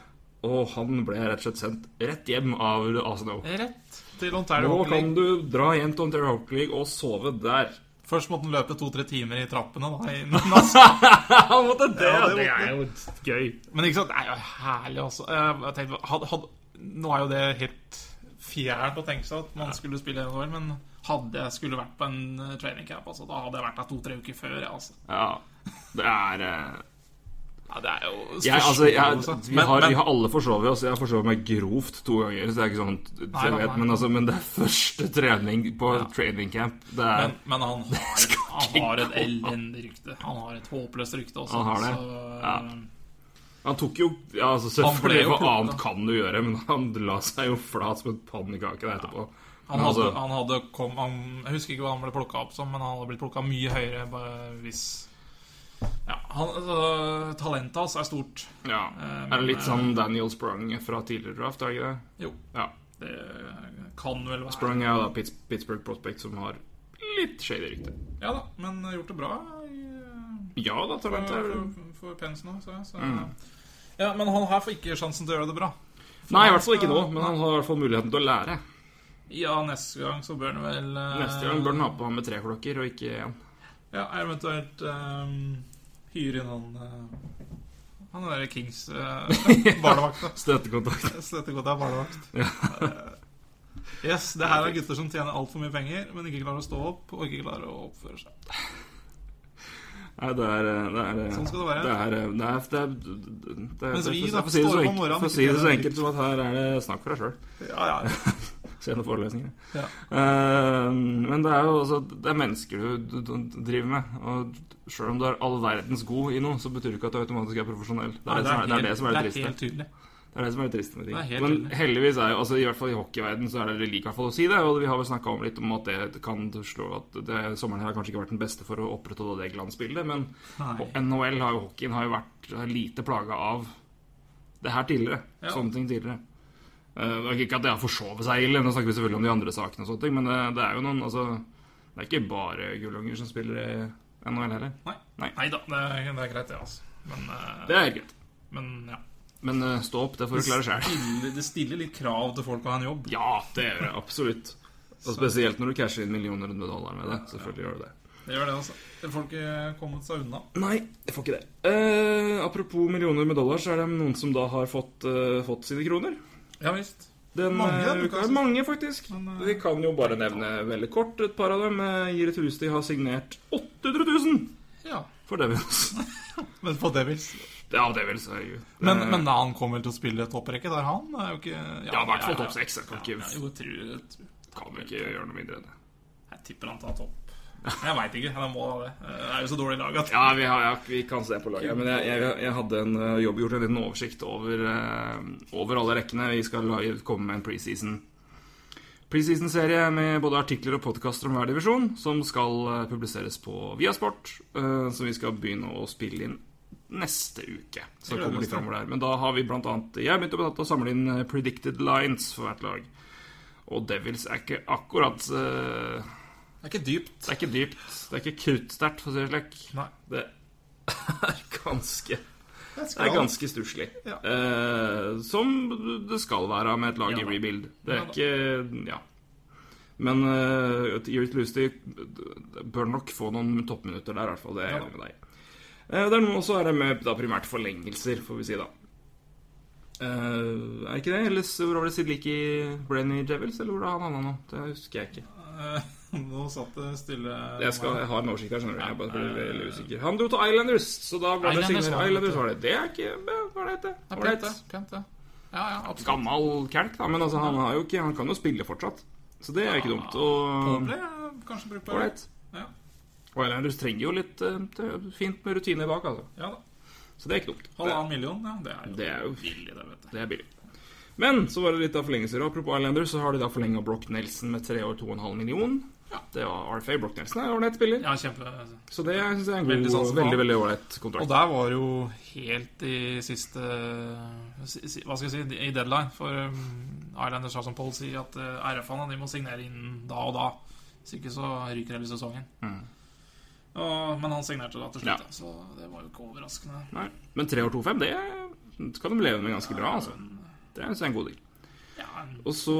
Speaker 3: Og han ble rett og slett sendt rett hjem av, Asno
Speaker 4: Rett til Ontario
Speaker 3: Nå kan du dra hjem til Ontario Hockey League og sove der.
Speaker 4: Først måtte han løpe to-tre timer i trappene. da i <laughs>
Speaker 3: Han måtte det!
Speaker 4: Ja, det
Speaker 3: er jo gøy.
Speaker 4: Men ikke sant, det er jo herlig, altså. Eh, Jeg tenkte, had, had, nå er jo det helt fjernt å tenke seg at man skulle spille NHL, men hadde jeg skulle vært på en eh, training camp, altså, da hadde jeg vært der to-tre uker før. Ja, altså.
Speaker 3: Ja. Det er eh,
Speaker 4: ja, det er jo
Speaker 3: jeg, altså, jeg, vi,
Speaker 4: Men-
Speaker 3: har,
Speaker 4: men-
Speaker 3: vi har alle forsovet oss. Jeg har forsovet meg grovt to ganger. Så det er ikke sånn
Speaker 4: Nei, nei, nei.
Speaker 3: men, altså, men det er første trening på training camp. Det er,
Speaker 4: Men, han, <laughs> har, han har et elendig rykte. Han har et håpløst rykte også.
Speaker 3: Han har det.
Speaker 4: Så,
Speaker 3: Ja. han tok jo ja, altså, Selvfølgelig, hva
Speaker 4: plukket.
Speaker 3: annet kan du gjøre? Men han la seg jo flat som en pannekake etterpå.
Speaker 4: Han hadde,
Speaker 3: altså,
Speaker 4: han hadde kom, han, Jeg husker ikke hva han ble plukka opp som, men han hadde blitt plukka mye høyere bare hvis Ja, han, altså, Talentet hans er stort.
Speaker 3: ja.
Speaker 4: Men,
Speaker 3: Er det litt sånn Daniel Sprung fra tidligere draft? Er det ikke det?
Speaker 4: Jo,
Speaker 3: Ja.
Speaker 4: det kan vel være
Speaker 3: Sprung er da Pittsburgh Prospect som har litt shady rykte.
Speaker 4: Ja da, men gjort det bra i,
Speaker 3: Ja da,
Speaker 4: for,
Speaker 3: er
Speaker 4: for, for Pence nå, så, så
Speaker 3: Mm.
Speaker 4: Ja, men han her får ikke sjansen til å gjøre det bra. For
Speaker 3: Nei, i hvert fall ikke nå, men han har i hvert fall muligheten til å lære.
Speaker 4: Ja, neste gang så bør han vel eh,
Speaker 3: Neste gang bør han ha på ham med tre klokker og ikke én.
Speaker 4: Ja, eventuelt um, hyre inn han eh, Han er der Kings <laughs> uh, barnevakt. Støttekontakt er barnevakt. Eh, yes, det her er gutter som tjener altfor mye penger, men ikke klarer å stå opp og ikke klarer å oppføre seg.
Speaker 3: Nei, det er, det er
Speaker 4: Sånn skal det være.
Speaker 3: Det er, det er, det er, det er
Speaker 4: Mens vi, da,
Speaker 3: For å si det så enkelt som at her er det snakk for deg sjøl.
Speaker 4: Ja, ja.
Speaker 3: Se noen forelesninger.
Speaker 4: Ja.
Speaker 3: Uh, men det er jo også Det er mennesker du, du, du driver med. Og sjøl om du er all verdens god i noe, så betyr det ikke at du automatisk er profesjonell. Det er, det, som er, det, er det som er det
Speaker 4: det er
Speaker 3: triste.
Speaker 4: helt tydelig.
Speaker 3: Det er det som er det triste med ting.
Speaker 4: Det helt
Speaker 3: Men
Speaker 4: tydelig.
Speaker 3: heldigvis er jo, altså i hvert fall i hockeyverden så er det fall å si det. Og vi har vel snakka om litt om at det kan slå at det, sommeren her har kanskje ikke vært den beste for å opprettholde det glansbildet, men
Speaker 4: Nei.
Speaker 3: NHL har jo hockeyen har jo vært lite plaga av det her tidligere.
Speaker 4: Ja.
Speaker 3: Sånne ting tidligere. Eh, det er ikke at det har forsovet seg ille, nå snakker vi selvfølgelig om de andre sakene, og sånt, men det, det er jo noen altså, Det er ikke bare gullunger som spiller i NHL heller.
Speaker 4: Nei.
Speaker 3: Nei.
Speaker 4: Nei da, det er, det er greit, det, altså. Men, eh,
Speaker 3: Det er greit.
Speaker 4: men ja.
Speaker 3: Men eh, stå opp, det får du klare sjøl.
Speaker 4: Det stiller litt krav til folk å ha en jobb.
Speaker 3: Ja, det gjør det absolutt. Og spesielt når du casher inn millioner med dollar med det. Selvfølgelig gjør du det.
Speaker 4: Det gjør det, altså. Det får ikke kommet seg unna.
Speaker 3: Nei, jeg får ikke det. Eh, apropos millioner med dollar, så er det noen som da har fått, eh, fått sine kroner.
Speaker 4: Ja visst.
Speaker 3: Den
Speaker 4: Mange,
Speaker 3: eh, uka
Speaker 4: kan si.
Speaker 3: Mange, faktisk.
Speaker 4: Men, eh,
Speaker 3: Vi kan jo bare nevne veldig kort et par av dem. Eh, Giri Tusti har signert 800 000
Speaker 4: Ja.
Speaker 3: for Devils. <laughs>
Speaker 4: Men for Devils.
Speaker 3: ja, Devils, herregud.
Speaker 4: Men, men da han kommer til å spille topprekke der, han er jo ikke
Speaker 3: Ja, i hvert fall topp seks. Kan ikke-
Speaker 4: Ja, jo, tror, tror.
Speaker 3: kan ikke gjøre noe mindre enn det.
Speaker 4: Jeg tipper han tar topp. Jeg veit ikke. Han må ha det. Det er jo så dårlig lag at
Speaker 3: Ja, vi, har, ja, vi kan se på laget. Men jeg, jeg, jeg hadde en eh, jobb, gjort en liten oversikt over, eh, over alle rekkene. Vi skal komme med en preseason Preseason-serie med både artikler og podkaster om hver divisjon, som skal eh, publiseres på Viasport. eh, som vi skal begynne å spille inn neste uke. Så
Speaker 4: det
Speaker 3: kommer de
Speaker 4: til.
Speaker 3: fremover der. Men da har vi blant annet Jeg begynte å, samle inn eh, predicted lines for hvert lag. Og Devils er ikke akkurat eh,
Speaker 4: Det er ikke dypt.
Speaker 3: Det er ikke dypt. Det er ikke kruttsterkt, for å si det slik.
Speaker 4: Nei.
Speaker 3: Det er ganske
Speaker 4: Det
Speaker 3: er ganske stusslig.
Speaker 4: Ja.
Speaker 3: Eh, som det skal være med et lag
Speaker 4: Ja
Speaker 3: i rebuild. Det er
Speaker 4: Ja
Speaker 3: ikke Ja. Men uh, Lustig bør nok få noen toppminutter der, i hvert fall. Det er jeg enig med deg. Eh, det er noe også er det med da, primært forlengelser, får vi si, da. Eh, er ikke det? Ellers, så- hvor var det Sidliki Brenny Jevils, eller hvor er han havna nå? Det husker jeg ikke.
Speaker 4: Eh, <laughs> Nå satt det stille
Speaker 3: Jeg, skal, jeg har en oversikt her, skjønner du. Jeg bare blir veldig usikker. Han dro til Islanders, så da ble det
Speaker 4: Islanders det.
Speaker 3: Islanders var det. Det er ikke Hva det heter?
Speaker 4: Det
Speaker 3: Ålreit.
Speaker 4: pent, det. Pent, det. Ja, ja, absolutt.
Speaker 3: Gammal kelk, da, men altså, han, har jo ikke, han kan jo spille fortsatt. Så det er ikke dumt. Og
Speaker 4: kanskje brukbar.
Speaker 3: Ålreit.
Speaker 4: Ja.
Speaker 3: Og Islanders trenger jo litt uh, fint med rutine bak, altså.
Speaker 4: ja da.
Speaker 3: Så det er ikke dumt.
Speaker 4: Halvannen million, ja. Det er jo,
Speaker 3: det er jo
Speaker 4: billig, det, vet du.
Speaker 3: Det er billig. Men så var det litt av forlengelser. Apropos Islanders, så har de da forlenga Brock Nelson med tre år 2,5 million.
Speaker 4: Ja.
Speaker 3: Det var RFA. Brock Nelson er ålreit spiller.
Speaker 4: Ja, kjempe...
Speaker 3: Så det syns jeg er en god, veldig,
Speaker 4: veldig
Speaker 3: veldig ålreit
Speaker 4: Og der var jo helt i siste si- si- Hva skal jeg si I deadline. For um, Islanders har som sier, at uh, RF-ene de må signere inn da og da. Hvis ikke så ryker hele sesongen.
Speaker 3: Mm.
Speaker 4: Og, men han signerte da til slutt,
Speaker 3: ja.
Speaker 4: så det var jo ikke overraskende.
Speaker 3: Nei. Men 3 år 2,5, det kan de leve med ganske bra, altså. Det er en god.
Speaker 4: Ja,
Speaker 3: Og så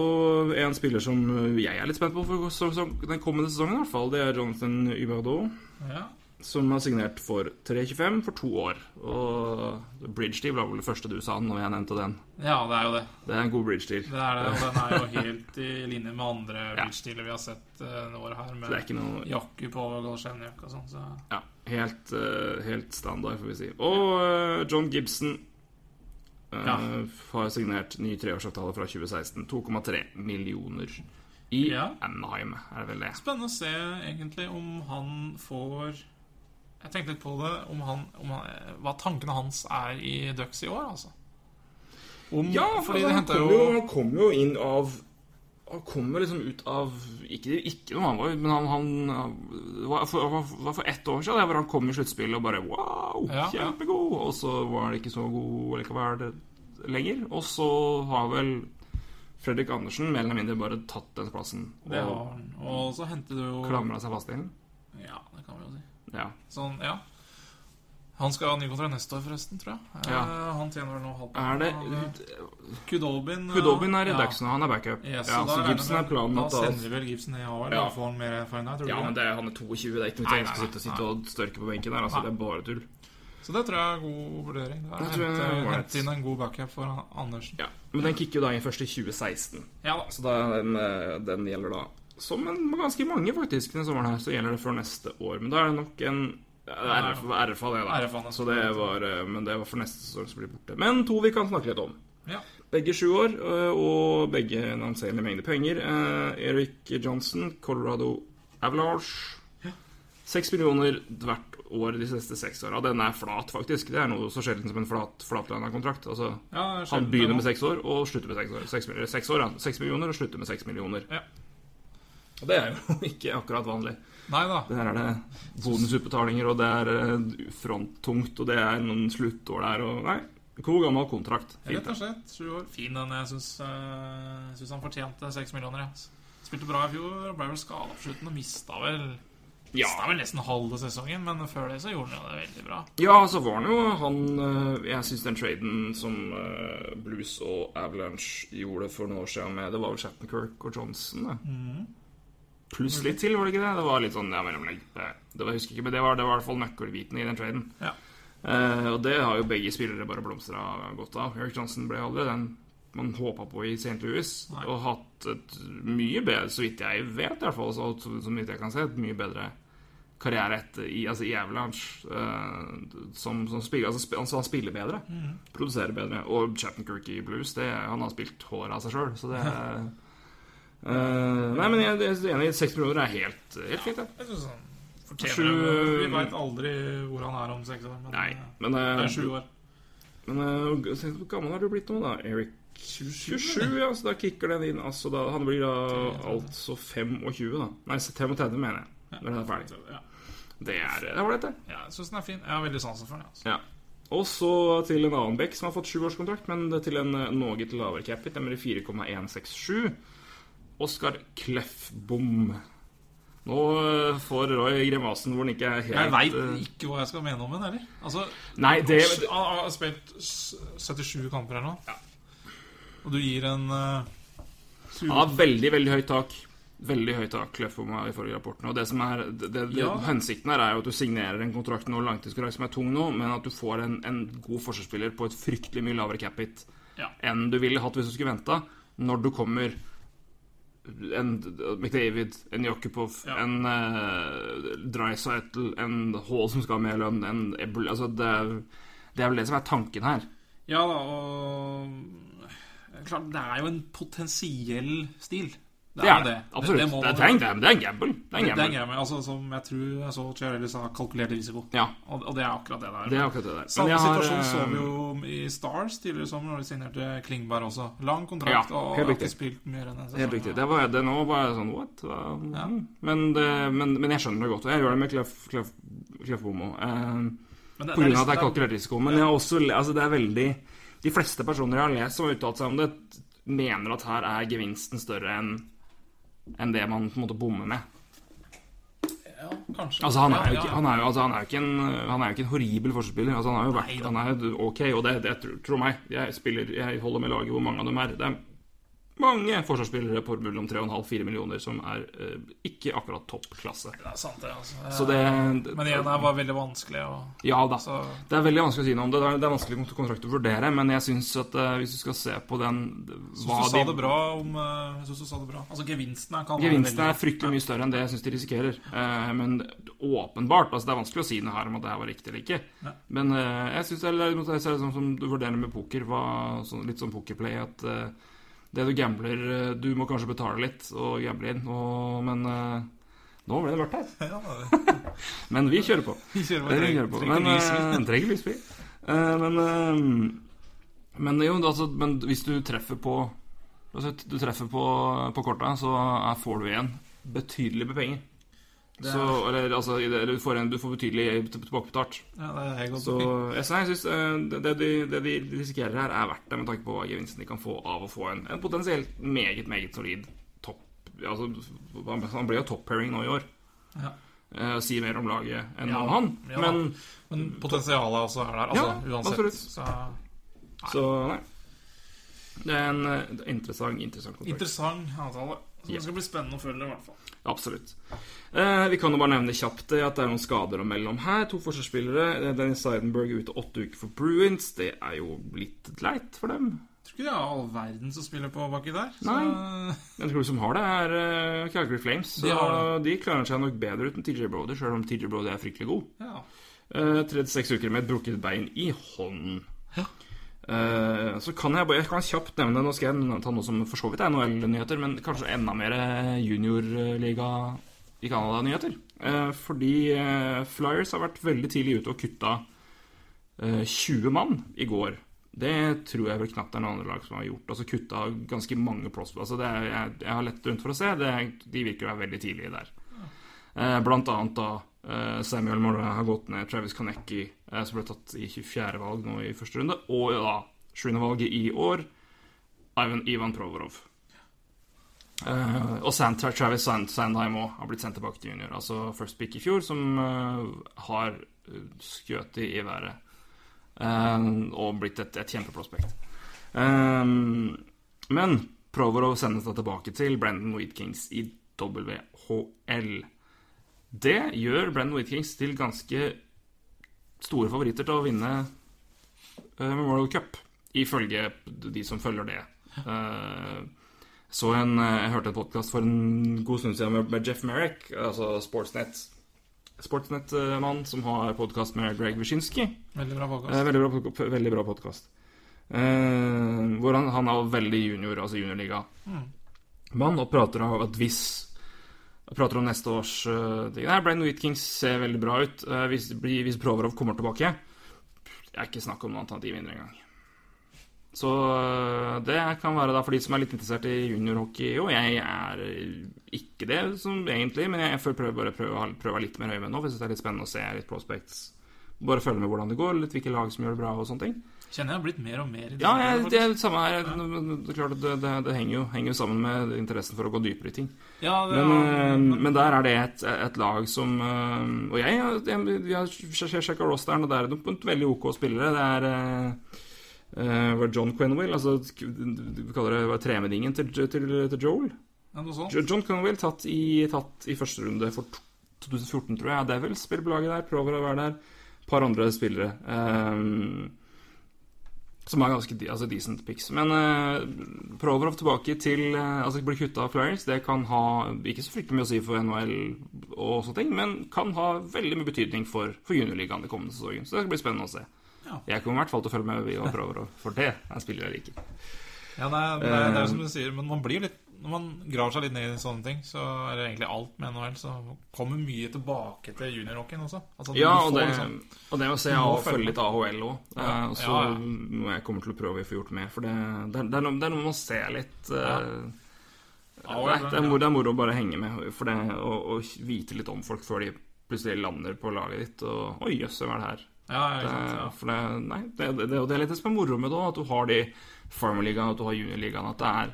Speaker 3: en spiller som jeg er litt spent på for den kommende sesongen, i hvert fall. Det er Jonathan Ybardo,
Speaker 4: ja.
Speaker 3: som har signert for 3,25 for to år. Og Bridge Deal var vel det første du sa når jeg nevnte den.
Speaker 4: ja, det er jo det.
Speaker 3: Det er en god bridge deal.
Speaker 4: Det er det, og den er jo helt i linje med andre
Speaker 3: bridge
Speaker 4: dealer vi har sett denne året her,
Speaker 3: er
Speaker 4: med
Speaker 3: ikke jakke
Speaker 4: på og Galsjenjak og sånn. Så
Speaker 3: Ja, helt, eh, helt standard, får vi si. Og eh, John Gibson eh,
Speaker 4: Ja.
Speaker 3: har signert ny treårsavtale fra 2016. 2,3 millioner i
Speaker 4: Ja.
Speaker 3: Anaheim, er det vel det.
Speaker 4: Spennende å se egentlig om han får Jeg tenkte litt på det, om han, om han, hva tankene hans er i Ducks i år, altså. Om,
Speaker 3: Ja,
Speaker 4: for
Speaker 3: altså, han kom
Speaker 4: jo
Speaker 3: jo, han kom jo inn av Han kommer liksom ut av Ikke, ikke noe var, men han, han var, for, var, var for ett år siden, hvor han kom i sluttspillet og bare Wow,
Speaker 4: Ja,
Speaker 3: kjempegod! Og så var han ikke så god likevel lenger. Og så har vel Fredrik Andersen mer eller mindre bare tatt den plassen
Speaker 4: Det har
Speaker 3: og
Speaker 4: han. Og så henter du jo
Speaker 3: klamra seg fast til den.
Speaker 4: Ja, det kan vi jo si.
Speaker 3: Ja.
Speaker 4: Sånn, ja. Han skal ha ny kontrakt neste år, forresten, tror jeg.
Speaker 3: Ja.
Speaker 4: Eh, Han tjener vel nå halvparten.
Speaker 3: Er det
Speaker 4: Kudobin...
Speaker 3: Kudobin er i
Speaker 4: ja.
Speaker 3: Han er backup.
Speaker 4: Yes,
Speaker 3: Ja,
Speaker 4: så
Speaker 3: så Gibson er planen
Speaker 4: Da sender vi vel Gibson i AL,
Speaker 3: Ja.
Speaker 4: da får han mer erfaring der, tror du
Speaker 3: Ja, men
Speaker 4: det?
Speaker 3: han er 22, det er ikke noe jeg skal sitte sitte og størke på benken der. Altså, det er bare tull.
Speaker 4: Så det tror jeg er god vurdering. Det er hente, hente inn en god backup for Andersen.
Speaker 3: Ja, Men den kicker jo da inn først i 2016.
Speaker 4: Ja da.
Speaker 3: Så da, den, eh, den gjelder da Som en, ganske mange, faktisk, denne sommeren her, så gjelder det før neste år. Men da er det nok en ja, det er. RF. Så det var, eh, men det var for neste sesong som blir borte. Men to vi kan snakke litt om.
Speaker 4: Ja.
Speaker 3: Begge sju år, eh, og begge en anselig mengde penger. Eh, Eric Johnson, Colorado Avalanche. Seks millioner hvert år de siste seks åra. Den er flat, faktisk. Det er noe så sjelden som en flat, flatlønna kontrakt. Altså,
Speaker 4: Ja,
Speaker 3: han begynner med seks år og slutter med seks år. Seks, seks år, ja. Seks millioner og slutter med seks millioner.
Speaker 4: Ja.
Speaker 3: Og det er jo <laughs> ikke akkurat vanlig.
Speaker 4: Nei da.
Speaker 3: Der er det bonusutbetalinger, og det er eh, fronttungt, og det er noen sluttår der, og Nei, god gammel kontrakt. Fint.
Speaker 4: Rett og slett. Sju år. Fin den. Jeg syns han fortjente seks millioner. Jeg. Spilte bra i fjor. Ble vel skada på slutten og mista vel
Speaker 3: Ja.
Speaker 4: Mista vel nesten halve sesongen, men før det så gjorde han jo det veldig bra.
Speaker 3: ja, så var han jo han eh, Jeg syns den traden som eh, Blues og Avalanche gjorde for noen år siden med Det var vel Shattenkirk og Johnson, det. Pluss litt til, var det ikke det? Det var litt sånn ja, mellomlegg. Det, var, jeg husker ikke, men det var, det var i hvert fall nøkkelbiten i den traden.
Speaker 4: Ja.
Speaker 3: Eh, og det har jo begge spillere bare blomstra godt av. Eric Johnson ble aldri den man håpa på i St. Louis.
Speaker 4: Nei.
Speaker 3: Og hatt et mye bedre, så vidt jeg vet, i hvert fall, så, så, så vidt jeg kan se, et mye bedre karriere etter i, altså i Avalanche. eh, som, som spiller, altså, sp- altså han spiller bedre. Produserer bedre. Og Chattenkirk i Blues, det, han har spilt håret av seg sjøl, så det <laughs> eh, Nei, men jeg, jeg er enig. Seks millioner er helt, helt fint, det.
Speaker 4: Jeg synes han fortjener det. Vi veit aldri hvor han er om seks år. Men
Speaker 3: Nei,
Speaker 4: eh,
Speaker 3: men,
Speaker 4: det er sju år.
Speaker 3: men uh, se, Hvor gammel har du blitt nå, da? Eric 27, ja, så da kicker den inn. Altså, da, han blir da
Speaker 4: 33.
Speaker 3: altså 25, da. Nei, 35, mener jeg. Når den er ferdig.
Speaker 4: Ja.
Speaker 3: Det er det var dette.
Speaker 4: Ja, jeg syns den er fin. Jeg har veldig sansen for den. Altså.
Speaker 3: Ja. Og så til en annen bekk som har fått sjuårskontrakt, men til en noe lavere capit, nemlig 4,167. Oskar Kleffbom. Nå eh, får Roy grimasen hvor han ikke er helt
Speaker 4: Jeg veit
Speaker 3: eh,
Speaker 4: ikke hva jeg skal mene om den heller. Altså,
Speaker 3: Nei, det
Speaker 4: han har spilt 77 kamper her nå. Og du gir en uh,
Speaker 3: Han har veldig, veldig høyt tak. Veldig høyt tak Kleffbom i forrige rapporten. Og det som er det, det,
Speaker 4: Ja.
Speaker 3: Hensikten her er jo at du signerer en kontrakt nå, langtidskontrakt som er tung nå, men at du får en, en god forsvarsspiller på et fryktelig mye lavere cap hit
Speaker 4: Ja.
Speaker 3: enn du ville hatt hvis du skulle venta, når du kommer en McDavid, en Jakubov,
Speaker 4: Ja.
Speaker 3: en uh, Dreisaitl, en Hall som skal ha mer lønn, en Ebble Altså, det det er vel det som er tanken her.
Speaker 4: Ja da, og Klart, det er jo en potensiell stil. Det er
Speaker 3: det. Absolutt.
Speaker 4: Det,
Speaker 3: Det, det, er en, det er- det er en gamble. Det er en
Speaker 4: er
Speaker 3: gamble.
Speaker 4: altså, som jeg tror jeg så Chiarelli sa, kalkulert risiko.
Speaker 3: Ja,
Speaker 4: Og, og det er akkurat det der.
Speaker 3: det er akkurat det der.
Speaker 4: Samme
Speaker 3: har,
Speaker 4: situasjon så
Speaker 3: eh,
Speaker 4: vi jo i Stars tidligere i sommer, når de signerte Klingberg også. Lang kontrakt
Speaker 3: Ja,
Speaker 4: og har ikke spilt mer enn en sesong.
Speaker 3: Helt riktig. Det var, det nå var jeg sånn What?
Speaker 4: Ja.
Speaker 3: Men, det, men, men jeg skjønner det godt. Og jeg gjør det med Clef, Clef, Clef Bomo. Eh, på grunn av
Speaker 4: liksom-
Speaker 3: at det er kalkulert risiko. Men jeg også, altså det er veldig De fleste personer jeg har lest som har uttalt seg om det, mener at her er gevinsten større enn enn det man på en måte bommer med.
Speaker 4: Ja, kanskje.
Speaker 3: Altså Han er jo ikke, han er jo, altså, han er jo ikke, en, han er jo ikke en horribel forsvarsspiller. Altså, han har jo vært
Speaker 4: Nei.
Speaker 3: Han er ok, og det, det tror tro meg. Jeg spiller Jeg holder med laget hvor mange av dem er. Det er mange forsvarsspillere på mellom 3,5-4 millioner som er eh, ikke akkurat toppklasse.
Speaker 4: Det er sant, det. altså.
Speaker 3: Så det
Speaker 4: Men igjen, det var veldig vanskelig å
Speaker 3: Ja da.
Speaker 4: så,
Speaker 3: Det er veldig vanskelig å si noe om det. Det er, det er vanskelig kontrakt å vurdere, men jeg syns at eh, hvis du skal se på den hva
Speaker 4: du sa
Speaker 3: de-
Speaker 4: det bra om eh, du sa det bra. Altså, gevinsten være
Speaker 3: Gevinsten er fryktelig mye større enn det jeg syns de risikerer. Eh, men åpenbart altså Det er vanskelig å si noe her om at det her var riktig eller ikke.
Speaker 4: Ja.
Speaker 3: Men jeg syns det er litt det sånn som du vurderer med poker. Hva, så, litt sånn pokerplay at det du gambler eh, Du må kanskje betale litt og gamble inn, og, men eh, nå ble det her. <laughs>
Speaker 4: Ja, <laughs>
Speaker 3: Men vi kjører på. <laughs>
Speaker 4: vi kjører på. Vi
Speaker 3: kjører på.
Speaker 4: trenger
Speaker 3: Men eh, trenger lysfri. Eh, men men jo, altså, men hvis du treffer på altså, Du treffer på, på korta, så får du igjen betydelig med penger.
Speaker 4: Er-
Speaker 3: Så, eller, altså, eller du, får en, du får betydelig tilbakebetalt.
Speaker 4: Ja, det.
Speaker 3: Så jeg, synes eh, det, det, de, det de risikerer her, er verdt det med tanke på hva gevinsten de kan få av å få en, en potensielt meget, meget solid topp altså, Han ble jo top-pairing nå i år.
Speaker 4: Ja.
Speaker 3: Eh, si mer om laget enn
Speaker 4: Ja,
Speaker 3: han.
Speaker 4: ja.
Speaker 3: Men
Speaker 4: Men potensialet også er der, altså,
Speaker 3: Ja,
Speaker 4: uansett.
Speaker 3: absolutt.
Speaker 4: Så
Speaker 3: Så nei. Det er en eh, interessant, interessant kontrakt.
Speaker 4: interessant avtale. Så det skal bli spennende å følge, i hvert fall.
Speaker 3: Absolutt. Eh, vi kan jo bare nevne kjapt det at det er noen skader å melde om her. To forsvarsspillere. Eh, Dennis Seidenberg er ute åtte uker for Bruins. Det er jo litt leit for dem.
Speaker 4: Jeg tror ikke det er all verden som spiller på baki der. Så,
Speaker 3: Den tror som har det, er uh, Calgary Flames. Så
Speaker 4: De
Speaker 3: de klarer seg nok bedre uten TJ Brody, sjøl om TJ Brody er fryktelig god.
Speaker 4: ja.
Speaker 3: Eh, 36 uker med et brukket bein i hånden. Eh, så kan jeg bare jeg kan kjapt nevne Nå skal jeg ta noe som for så vidt er NHL-nyheter, men kanskje enda mer juniorliga i Canada-nyheter. Eh, fordi eh, Flyers har vært veldig tidlig ute og kutta eh, 20 mann i går. Det tror jeg vel knapt det er noen andre lag som har gjort. Altså kutta ganske mange prospects. Altså er, jeg, jeg har lett rundt for å se. Det, de virker å være veldig tidlige der. Eh, blant annet da eh, Samuel Morra har gått ned, Travis Kanecki, eh, som ble tatt i 24. valg nå i første runde, og ja, da 7. valget i år, Ivan, Ivan Provorov. Uh, og Sand, Travis Sand, Sandheim òg har blitt sendt tilbake til junior. Altså first pick i fjor, som uh, har eh, skutt i, i været. Uh, og blitt et, et kjempeprospekt. Eh, men Provorov sendes da tilbake til Brendan Weedkings i WHL. Det gjør Brendan Weedkings til ganske store favoritter til å vinne eh, Memorial Cup, ifølge de som følger det. Eh, så en, eh, jeg hørte en podkast for en god stund siden med, Jeff Merrick, altså Sportsnet. Sportsnett-mann som har podkast med Greg Wyszynski.
Speaker 4: Veldig bra podcast.
Speaker 3: veldig bra, pod- podkast. Eh, hvor han, han er veldig junior, altså juniorliga. Mann, og prater om at hvis Prater om neste års uh, ting. Nei, Brian Whitkings ser veldig bra ut. uh, hvis, hvis Provorov kommer tilbake Det er ikke snakk om noe alternativ vinner engang. Så uh, det kan være da for de som er litt interessert i juniorhockey. Jo, jeg er ikke det som egentlig, men jeg får prøve, bare prøve, prøver være litt mer høyvendt nå. For jeg synes det er litt spennende å se litt prospects. Bare følge med hvordan det går, litt hvilke lag som gjør det bra og sånne ting.
Speaker 4: Kjenner jeg har blitt mer og mer
Speaker 3: Ja, jeg, det er det samme her. Det, klart det, det, det henger, jo, henger jo sammen med interessen for å gå dypere i ting.
Speaker 4: Ja, det
Speaker 3: Men,
Speaker 4: er,
Speaker 3: eh, men der er det et, et lag som eh, Og jeg, jeg, jeg sjekka rosteren, og der er det noen veldig OK spillere. Det er var John Quenwell, altså vi kaller det var tremedingen til, til, til Joel.
Speaker 4: Ja,
Speaker 3: John Quenwell tatt i, tatt i første runde for 2014, tror jeg. Devils spiller på laget der, prøver å være der. Et par andre spillere. ehm, som er ganske altså decent picks. Men uh, Provorov tilbake til uh, Altså blir kutta av Flyers, det kan ha ikke så fryktelig mye å si for NHL og sånne ting, men kan ha veldig mye betydning for, for juniorligaen den kommende sesongen. Så det skal bli spennende å se.
Speaker 4: Ja.
Speaker 3: Jeg kommer i hvert fall til å følge med Ivan Provorov, for det er spiller jeg liker.
Speaker 4: Ja, det er, det, er,
Speaker 3: Eh.
Speaker 4: som du sier, men man blir litt Når man graver seg litt ned i sånne ting, så er det egentlig alt med NHL. Så kommer mye tilbake til juniorhockeyen også. Altså, ja,
Speaker 3: Ja,
Speaker 4: får
Speaker 3: og det,
Speaker 4: liksom-
Speaker 3: og det å se
Speaker 4: Du
Speaker 3: og
Speaker 4: følge
Speaker 3: litt AHL òg.
Speaker 4: Ja,
Speaker 3: så
Speaker 4: ja, ja.
Speaker 3: jeg kommer til å prøve å få gjort mer. For det, det, er- det, er, noe, det er noe man ser litt eh,
Speaker 4: AHL,
Speaker 3: det, er, det, er moro, å bare henge med for det, og, og vite litt om folk før de plutselig lander på laget ditt. Og Oi, jøss, hvem er det her?
Speaker 4: Ja,
Speaker 3: Det,
Speaker 4: ja.
Speaker 3: for det, nei, det, det, det, er litt det som er moro med det òg, at du har de Farmer-ligaen, at du har juniorligaen. At det er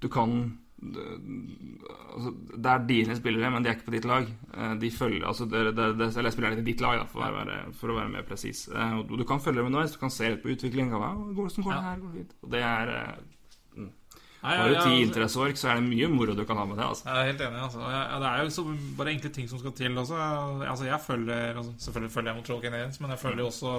Speaker 3: Du kan altså, det er dine spillere, men de er ikke på ditt lag. Eh, De følger, altså det, det, det, Eller spillerne til ditt lag, da, for, å være, for å være mer presis. Eh, Du, kan følge dem underveis, du kan se litt på utviklingen. Går det som går, det her? Går det fint? Og det er eh,
Speaker 4: Nei,
Speaker 3: Har du ti
Speaker 4: ja,
Speaker 3: interesseorg, så er det mye moro du kan ha med det. altså
Speaker 4: Jeg er helt enig. Altså. Det er jo så bare enkle ting som skal til også. Altså, jeg følger altså, Selvfølgelig følger jeg Montreal Canadiens, men jeg følger også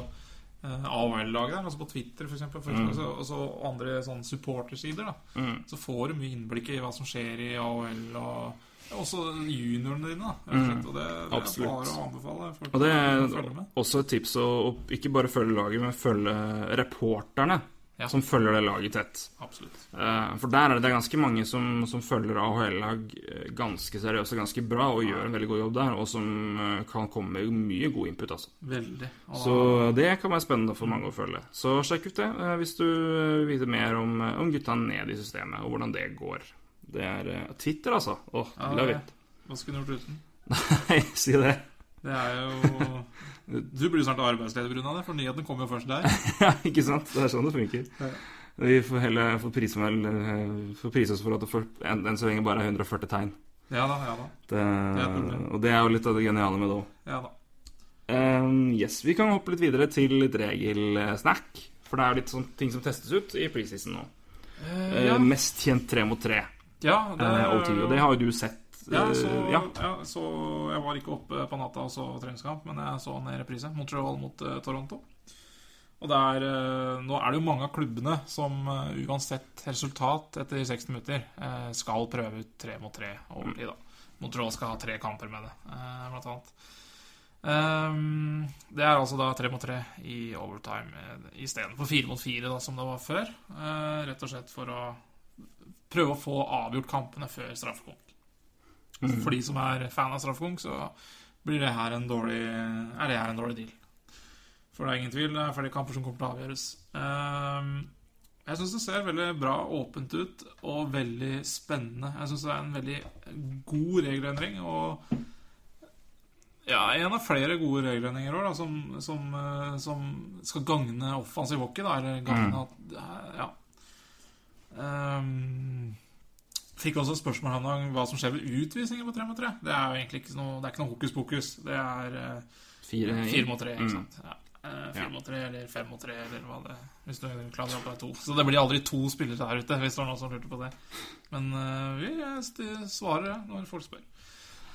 Speaker 4: eh, AHL-laget der. Altså på Twitter. For
Speaker 3: Mm.
Speaker 4: og så andre sånne supportersider. da
Speaker 3: Mm.
Speaker 4: Så får du mye innblikk i hva som skjer i AOL. og også juniorene dine. da mm. og det, det,
Speaker 3: Absolutt.
Speaker 4: er bare å anbefale folk
Speaker 3: Og det er også et tips å, å ikke bare følge laget, men følge reporterne
Speaker 4: Ja.
Speaker 3: som følger det laget tett.
Speaker 4: Absolutt.
Speaker 3: Eh, For der er det, det er ganske mange som, som følger AHL-lag eh, ganske seriøst og ganske bra, og gjør en veldig god jobb der, og som eh, kan komme med mye god input. altså.
Speaker 4: Veldig. Og
Speaker 3: Så det kan være spennende for mange å følge. Så sjekk ut det hvis du vil vite mer om, om gutta ned i systemet, og hvordan det går. Det er Twitter, altså. Åh,
Speaker 4: Ja,
Speaker 3: love it.
Speaker 4: Hva skulle du gjort uten? <laughs>
Speaker 3: Nei, si det.
Speaker 4: Det er jo <laughs> Du blir jo snart arbeidsleder pga. det, for nyhetene kommer jo først der.
Speaker 3: Ja, ikke sant? Det er sånn det funker.
Speaker 4: Ja.
Speaker 3: Vi får heller få prise, eh, oss for at det for, enn en så lenge bare er 140 tegn.
Speaker 4: Ja da, ja da.
Speaker 3: Det,
Speaker 4: er
Speaker 3: og det er jo litt av det geniale med det òg.
Speaker 4: Ja da.
Speaker 3: yes, vi kan hoppe litt videre til litt regelsnack. For det er jo litt sånn ting som testes ut i preseason nå. Uh,
Speaker 4: ja.
Speaker 3: Mest kjent tre mot tre.
Speaker 4: ja, det,
Speaker 3: er, OT, og det har jo du sett.
Speaker 4: Ja,
Speaker 3: eh,
Speaker 4: så,
Speaker 3: ja.
Speaker 4: ja, så jeg var ikke oppe på natta og så treningskamp, men jeg så en reprise. Montreal mot uh, Toronto. Og det er, eh, nå er det jo mange av klubbene som uh, uansett resultat etter 60 minutter skal prøve ut tre mot tre overtid. da. Montreal skal ha tre kamper med det, blant annet. Um, det er altså da tre mot tre i overtime istedenfor fire mot fire, da, som det var før. Rett og slett for å prøve å få avgjort kampene før straffekonk. For de som er fan av straffekonk, så blir det her en dårlig, er det her en dårlig deal. For det er ingen tvil, det er flere kamper som kommer til å avgjøres. Ehm, jeg syns det ser veldig bra åpent ut, og veldig spennende. Jeg syns det er en veldig god regelendring. og ja, en av flere gode regelendringer også, da, som, som, eh, som skal gagne offensiv hockey. Da, eller gagne at Ja. Ehm, fikk også spørsmål om hva som skjer ved utvisninger på tre mot tre. Det er jo egentlig ikke noe, det ikke noe hokus pokus. Det er eh,
Speaker 3: Fire,
Speaker 4: fire mot tre, ikke
Speaker 3: Mm.
Speaker 4: sant. Ja. Eh, Fire
Speaker 3: Ja.
Speaker 4: mot tre eller fem mot tre, eller hva det Hvis du klarer opp ta to. Så det blir aldri to spillere der ute, hvis det var noen som lurte på det. Men uh, vi svarer ja, når folk spør.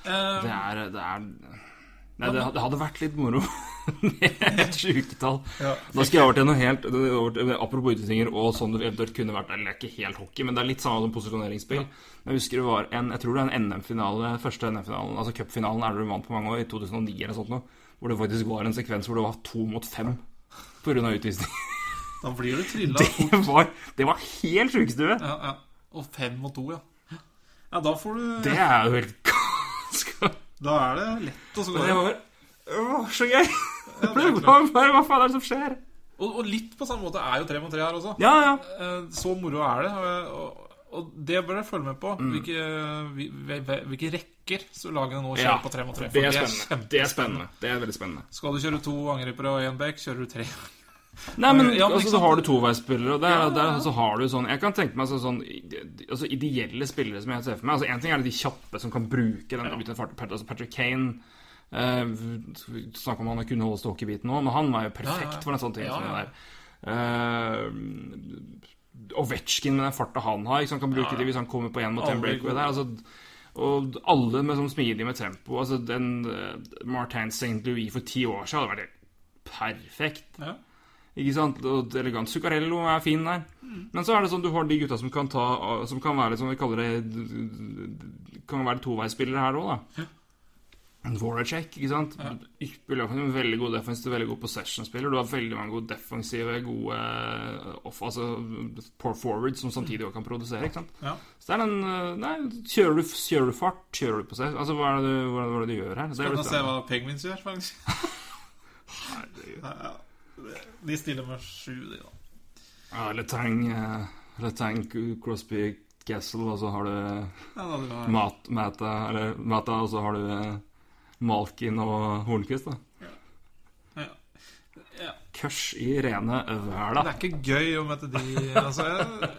Speaker 4: Uh,
Speaker 3: Det er, det er Nei, det, hadde vært litt moro <laughs> med et sjuketall.
Speaker 4: Ja.
Speaker 3: Da skal jeg over til noe helt Apropos utvisninger og sånn det eventuelt kunne vært Eller det er ikke helt hockey, men det er litt samme som posisjoneringsspill. Men Jeg husker det var en Jeg tror det er en NM-finale, første NM-finalen, altså cupfinalen det du vant på mange år, i 2009 eller sånt noe, hvor det faktisk var en sekvens hvor det var to mot fem pga. utvisning. <laughs>
Speaker 4: Da blir du trilla
Speaker 3: Det var, det var helt sjukestue!
Speaker 4: Ja, ja. Og fem mot to, ja. Ja, da får du
Speaker 3: Det er jo helt <laughs> ganske
Speaker 4: Da er det lett å
Speaker 3: Det var å, så gøy!
Speaker 4: Ja, <laughs> det er.
Speaker 3: Hva, faen er det som skjer?
Speaker 4: og, og litt på samme måte er jo tre mot tre her også.
Speaker 3: Ja, ja.
Speaker 4: Eh, Så moro er det. Og, og, det bør dere følge med på.
Speaker 3: Mm.
Speaker 4: Hvilke, vi- vi- hvilke rekker så lagene nå kjører
Speaker 3: Ja,
Speaker 4: på tre mot tre.
Speaker 3: Det er spennende.
Speaker 4: er
Speaker 3: Det er spennende. Det er veldig spennende.
Speaker 4: Skal du kjøre to angripere og én back, kjører du tre.
Speaker 3: Nei, men,
Speaker 4: Ja, men
Speaker 3: altså, så har du toveisspillere, og der,
Speaker 4: Ja, ja, ja.
Speaker 3: der så har du sånn Jeg kan tenke meg sånn, sånn altså, ideelle spillere som jeg ser for meg. Altså, en ting er de kjappe som kan bruke den ja. Altså, Patrick Kane eh, Snakk om han kunne holde stå òg, men han var jo perfekt
Speaker 4: Ja, ja.
Speaker 3: for en sånn ting
Speaker 4: Ja,
Speaker 3: som det der. Eh, Ovetsjkin med den farta han har, ikke sant, kan bruke
Speaker 4: Ja, ja.
Speaker 3: det hvis han kommer på én mot én breakaway der. altså og alle med sånn smidig med tempo. altså Den uh, Martin St. Louis for ti år siden hadde vært helt perfekt.
Speaker 4: Ja.
Speaker 3: Ikke sant? Og elegant Zuccarello er fin der.
Speaker 4: Mm.
Speaker 3: Men så er det sånn du har de gutta som kan ta Som kan være sånn vi kaller det Kan være toveisspillere her òg, da. Voracek, ikke sant. Ja. veldig god defensiv, veldig god possession-spiller. Du har veldig mange gode defensive, gode eh, off, altså poor forward som samtidig også kan produsere. ikke sant?
Speaker 4: Ja.
Speaker 3: Så det er den eh, Nei, kjører du, kjører du fart, kjører du possession Altså, hva er det du, hva er det, du gjør her? Blir
Speaker 4: du se hva Penguins gjør, faktisk? <laughs> Ja. De stiller med sju, de, da.
Speaker 3: Ja, Letang, eh, Letang, Crosby, Castle, og så har du
Speaker 4: Ja.
Speaker 3: Mat, Mata, eller Mata, og så har du eh, Malkin og Hornquist, da.
Speaker 4: Ja. Ja.
Speaker 3: Kørs i rene væla.
Speaker 4: Det er ikke gøy å møte de Altså, jeg.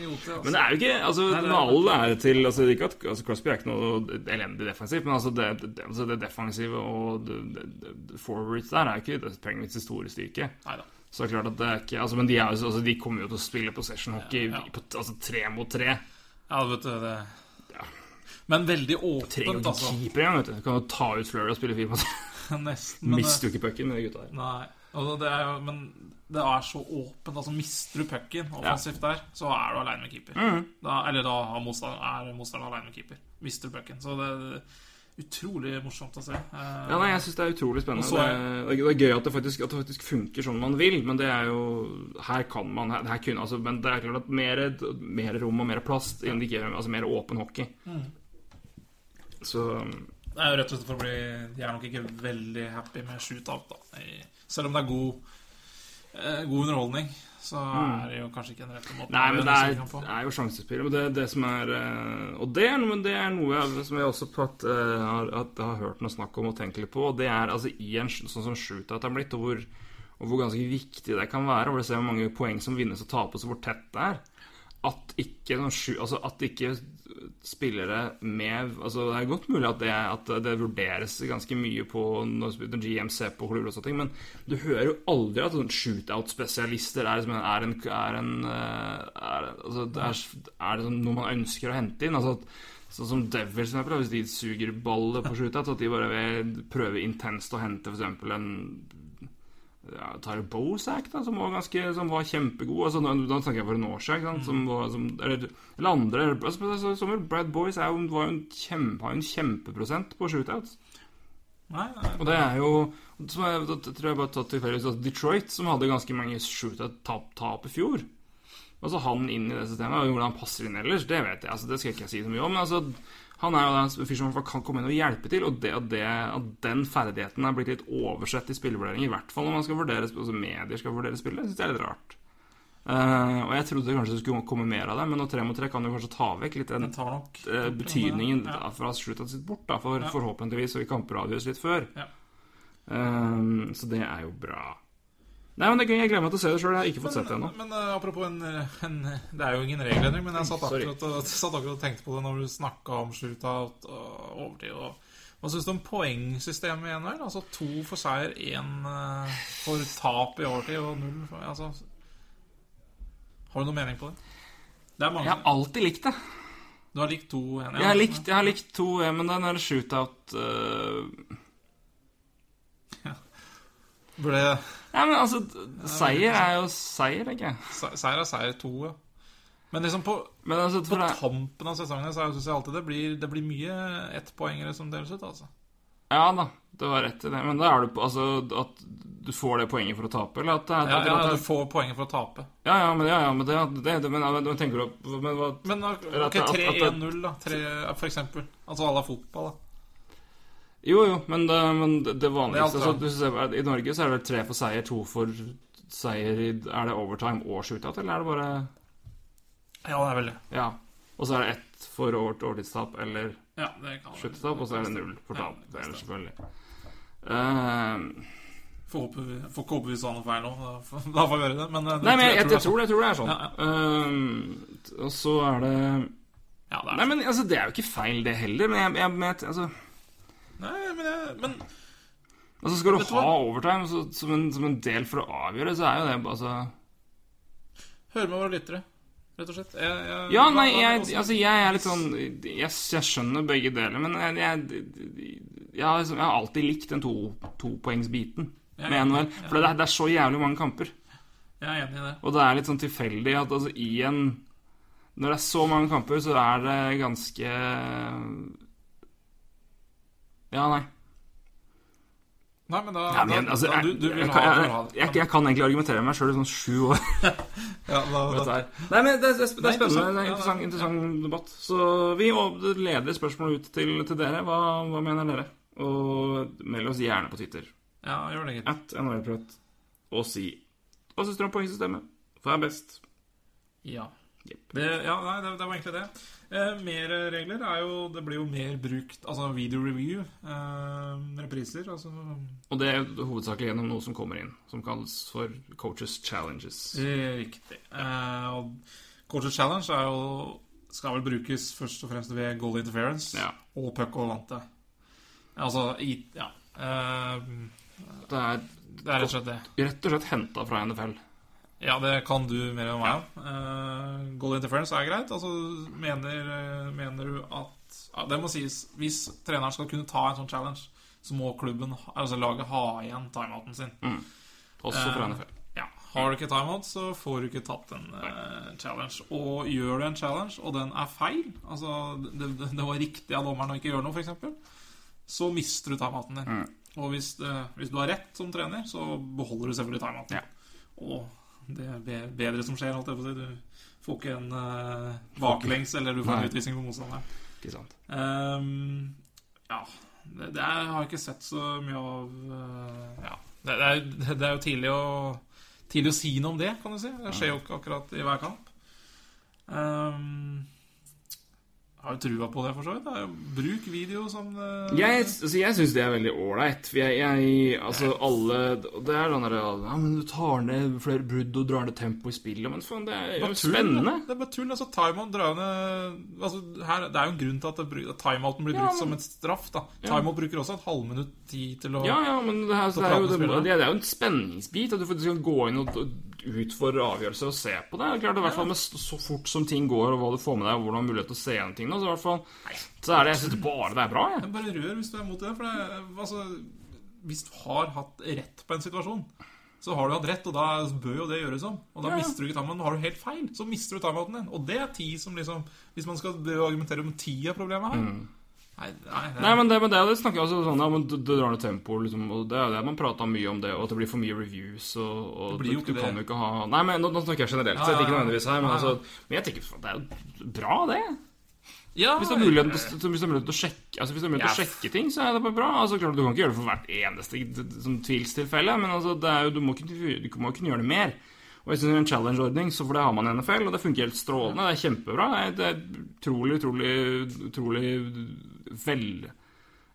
Speaker 3: Men det er jo ikke altså, all ære til altså, ikke at, altså, Crosby er ikke noe elendig defensivt, men altså, det, det, altså, det defensive og det, det, det forwards der er jo ikke det Penguins store styrke.
Speaker 4: Neida.
Speaker 3: Så det er klart at det er ikke altså, Men de, er, altså, de kommer jo til å spille possession hockey
Speaker 4: Ja, ja.
Speaker 3: på altså, tre mot tre.
Speaker 4: Ja, vet du, det Men veldig åpent,
Speaker 3: ganger
Speaker 4: altså.
Speaker 3: keeper engang, vet du. Du kan jo ta ut Flurry og spille fire mot. <laughs>
Speaker 4: Nesten.
Speaker 3: Mister jo ikke pucken med de gutta der.
Speaker 4: Nei. Altså, det er jo, men det er så åpent. Altså, mister du pucken offensivt der, så er du aleine med keeper.
Speaker 3: Mm.
Speaker 4: Da, eller da er motstanderen aleine med keeper. Mister du pucken. Så det er utrolig morsomt å se.
Speaker 3: Ja, nei, jeg syns det er utrolig spennende.
Speaker 4: Så
Speaker 3: Det, er, det er gøy at det, faktisk, at det faktisk funker sånn man vil, men det er jo Her kan man her, her kunne, altså, Men det er klart at mer, mer rom og mer plass indikerer altså mer åpen hockey.
Speaker 4: Mm.
Speaker 3: Så
Speaker 4: Det er jo rett og slett for å bli De er nok ikke veldig happy med shootout, da. Selv om det er god, god underholdning, så er det jo kanskje ikke en rette måten
Speaker 3: Mm. Nei, men det er, det er jo sjansespill. Men det, det som er eh, Og det er, det er noe jeg, som jeg også pratt, eh, har, har hørt noe snakk om og tenkt litt på. Og det er altså i en sånn som shootout er blitt, og hvor, og hvor ganske viktig det kan være. Hvor du ser hvor mange poeng som vinnes og tapes, og hvor tett det er. At ikke, altså at ikke spillere med altså Det er godt mulig at det, at det vurderes ganske mye på når GM ser på klubber og sånne ting, men du hører jo aldri at shootout-spesialister er, er en, er en eh, er, altså, det er, er det sånn noe man ønsker å hente inn? Altså at Sånn som Devils, hvis de suger ballet på shootout, at de bare vil prøve intenst å hente f.eks. en ja, Tyler Bozak, da, som var, ganske, som var kjempegod. Altså, da, da, snakker jeg for en år siden. Som var, som, eller, eller andre altså, altså, som Brad Boys er var jo en kjempe, har en kjempeprosent på shootouts.
Speaker 4: Nei, nei,
Speaker 3: Og det er jo som jeg, da tror jeg bare tatt tilfeldigvis at Detroit, som hadde ganske mange shootout-tap i fjor Altså Han inn i det systemet, og hvordan han passer inn ellers, det vet jeg. altså Det skal jeg ikke si så mye om. Men altså han er jo den fyr som kan komme inn og hjelpe til, og det, det, at den ferdigheten er blitt litt oversett i spillevurdering, i hvert fall når man skal vurdere altså medier skal vurdere spillet, syns jeg er litt rart. Uh, og jeg trodde kanskje det skulle komme mer av det, men nå tre mot tre kan jo kanskje ta vekk litt den
Speaker 4: nok
Speaker 3: eh, betydningen
Speaker 4: Ja.
Speaker 3: fra shootout sitt bort, da, for
Speaker 4: Ja.
Speaker 3: forhåpentligvis så i kamper avgjøres litt før.
Speaker 4: Ja.
Speaker 3: Uh, så det er jo bra. Nei, men det er gøy, Jeg gleder meg til å se det sjøl. Jeg har ikke fått sett det ennå.
Speaker 4: Men, men eh, apropos en, en Det er jo ingen regelendring, men jeg satt akkurat, og, satt akkurat og tenkte på det når du snakka om shootout og overtid. Og, hva syns du om poengsystemet i NHL? Altså to for seier, én eh, for tap i overtid og null for altså, Har du noen mening på det? Det er mange
Speaker 3: Jeg har alltid likt det.
Speaker 4: Du har likt to en,
Speaker 3: Jeg har likt, jeg har likt to, eh, men den der shootout eh,
Speaker 4: Burde
Speaker 3: Ja, men altså Seier er jo seier,
Speaker 4: ikke. Seier er seier to, ja. Men liksom på,
Speaker 3: Men altså,
Speaker 4: på
Speaker 3: det,
Speaker 4: tampen av sesongen så syns jeg alltid det blir, det blir mye ettpoengere som deles ut, altså.
Speaker 3: Ja da, det var rett i det. Men da er du altså at du får det poenget for å tape, eller at det
Speaker 4: Ja, ja,
Speaker 3: at,
Speaker 4: du får poenget for å tape.
Speaker 3: ja, ja, men, ja, ja, men det, det, det men, men, tenker du men, hva,
Speaker 4: Men ok,
Speaker 3: at det- at det-
Speaker 4: 3-1-0, da. 3, for eksempel. Altså à la fotball, da.
Speaker 3: Jo, jo, men det, men det, vanligste
Speaker 4: Det alt,
Speaker 3: altså, ser, I Norge så er det tre for seier, to for seier i Er det overtime og shootout, eller er det bare
Speaker 4: Ja, det er vel det.
Speaker 3: Ja. Og så er det ett for over, overtidstap eller
Speaker 4: Ja, det
Speaker 3: og så er det null for
Speaker 4: Ja,
Speaker 3: tap.
Speaker 4: Ja,
Speaker 3: Det er det selvfølgelig. Uh,
Speaker 4: Får håpe vi sa noe feil nå. Da får vi gjøre det. Men, eh, det
Speaker 3: nei, men jeg, jeg,
Speaker 4: jeg,
Speaker 3: tror det, jeg tror det er sånn.
Speaker 4: Ja,
Speaker 3: Eh, og så er det
Speaker 4: sånn. Ja, det er
Speaker 3: Nei, men altså, det er jo ikke feil, det heller. Men jeg altså,
Speaker 4: Nei, men, jeg, men
Speaker 3: altså Skal du ha overtime så, som, en, som en del for å avgjøre, så er jo det altså
Speaker 4: Hør med våre lyttere, rett og slett. Jeg, jeg,
Speaker 3: Ja, nei, jeg, altså, jeg er litt sånn Jeg, skjønner begge deler, men jeg, har liksom- jeg har alltid likt den to, topoengsbiten med NHL. For det er, det er så jævlig mange kamper.
Speaker 4: Jeg er enig i det.
Speaker 3: Og det er litt sånn tilfeldig at altså, i en Når det er så mange kamper, så er det ganske Ja, nei.
Speaker 4: Nei, men da,
Speaker 3: Ja, men,
Speaker 4: da,
Speaker 3: altså,
Speaker 4: da
Speaker 3: jeg,
Speaker 4: du, du vil
Speaker 3: jeg,
Speaker 4: ha,
Speaker 3: jeg, jeg, jeg kan egentlig argumentere meg sjøl i sånn sju år. <laughs>
Speaker 4: Ja, da.
Speaker 3: Nei, men det, det, det er spennende. Det er en
Speaker 4: interessant.
Speaker 3: interessant, debatt. Så vi leder spørsmålet ut til, til dere. Hva, hva mener dere? Og meld oss gjerne på Twitter.
Speaker 4: ja, gjør det, gitt.
Speaker 3: At NHLprat. Og si hva syns dere om poengsystemet? Hva er best?
Speaker 4: Ja.
Speaker 3: Yep.
Speaker 4: Det, ja, nei, det, det var egentlig det. Eh, mer regler er jo Det blir jo mer brukt Altså video review. Eh, repriser. Altså
Speaker 3: Og det er jo hovedsakelig gjennom noe som kommer inn, som kalles for Coaches Challenges.
Speaker 4: Riktig. Eh, og Coaches Challenge er jo skal vel brukes først og fremst ved goal interference
Speaker 3: Ja.
Speaker 4: og puck og vante. Altså i Ja. Eh,
Speaker 3: Det er
Speaker 4: det er rett og slett det.
Speaker 3: rett og slett henta fra NFL.
Speaker 4: Ja, det kan du mer enn meg om. Uh, goal interference er greit. Altså, mener, eh, mener du at ja, Det må sies, hvis treneren skal kunne ta en sånn challenge, så må klubben, altså laget, ha igjen timeouten sin.
Speaker 3: Også fra NFL.
Speaker 4: Uh, Ja, Har du ikke timeout, så får du ikke tatt en uh, challenge. Og gjør du en challenge, og den er feil, altså det, det, var riktig av dommeren å ikke gjøre noe, f.eks., så mister du timeouten din.
Speaker 3: Mm.
Speaker 4: Og hvis, hvis du har rett som trener, så beholder du selvfølgelig timeouten.
Speaker 3: Ja.
Speaker 4: Og det er bedre som skjer, holdt jeg på å si. Du får ikke en uh, baklengs, eller du får en
Speaker 3: Nei.
Speaker 4: utvisning på motstanderen.
Speaker 3: Ikke sant?
Speaker 4: Um, ja det, det er, har jeg ikke sett så mye av uh, Ja. Det, det, er, <laughs> det er jo tidlig å, tidlig å si noe om det, kan du si. Det skjer jo ikke akkurat i hver kamp. Ehm, har jo trua på det, for så vidt. Bruk video som uh...
Speaker 3: Jeg, altså, jeg syns det er veldig ålreit. Altså, alle Det er sånn derre Ja, men du tar ned flere brudd og drar ned tempo i spillet. Men faen, det er jo spennende.
Speaker 4: Det er bare tull. altså Timeout drar ned altså, her, Det er jo en grunn til at, at timeouten blir
Speaker 3: Ja,
Speaker 4: brukt
Speaker 3: men-
Speaker 4: som en straff. da
Speaker 3: Ja.
Speaker 4: Timeout bruker også et halvminutt tid til å
Speaker 3: Ja, ja, men det, her,
Speaker 4: Så
Speaker 3: det, er jo, det, det er jo en spenningsbit. At du faktisk kan gå inn og og for avgjørelser og se på det. Det er klart, i hvert fall med så fort som ting går, og hva du får med deg, og hvordan du har mulighet til å se gjennom ting. så i hvert fall Så er det Jeg synes bare det er bra, jeg.
Speaker 4: Bare rør hvis du er mot det. For det, altså, hvis du har hatt rett på en situasjon, så har du hatt rett, og da bør jo det gjøres om. Og da
Speaker 3: Ja, ja.
Speaker 4: mister du ikke timeouten. Har du helt feil, så mister du timeouten din. Og det er ti som liksom Hvis man skal argumentere om ti er problemet her Nei, nei, det,
Speaker 3: Mm. Nei, men det, men det, det snakker også sånn Ja, men du, du drar ned tempo, liksom, og det er det man prata mye om det, og at det blir for mye reviews, og, og
Speaker 4: Det blir jo
Speaker 3: du, du
Speaker 4: ikke
Speaker 3: kan jo ikke ha Nei, men nå, nå snakker jeg generelt
Speaker 4: Ja,
Speaker 3: sett,
Speaker 4: ja,
Speaker 3: ikke nødvendigvis her, men
Speaker 4: Ja, ja.
Speaker 3: altså Men jeg tenker det er jo bra, det.
Speaker 4: ja,
Speaker 3: Hvis du er mulighet til, å- hvis du sjekke Altså hvis det er mulighet til å sjekke ting, så er det bare bra. Altså klart Du kan ikke gjøre det for hvert eneste sånn tvilstilfelle, men altså det er jo, du, må kunne, du må kunne gjøre det mer. Og jeg synes En challenge-ordning, så for det har man i NFL, og det funker helt strålende. Det er kjempebra. Det er, det er utrolig, utrolig, utrolig vel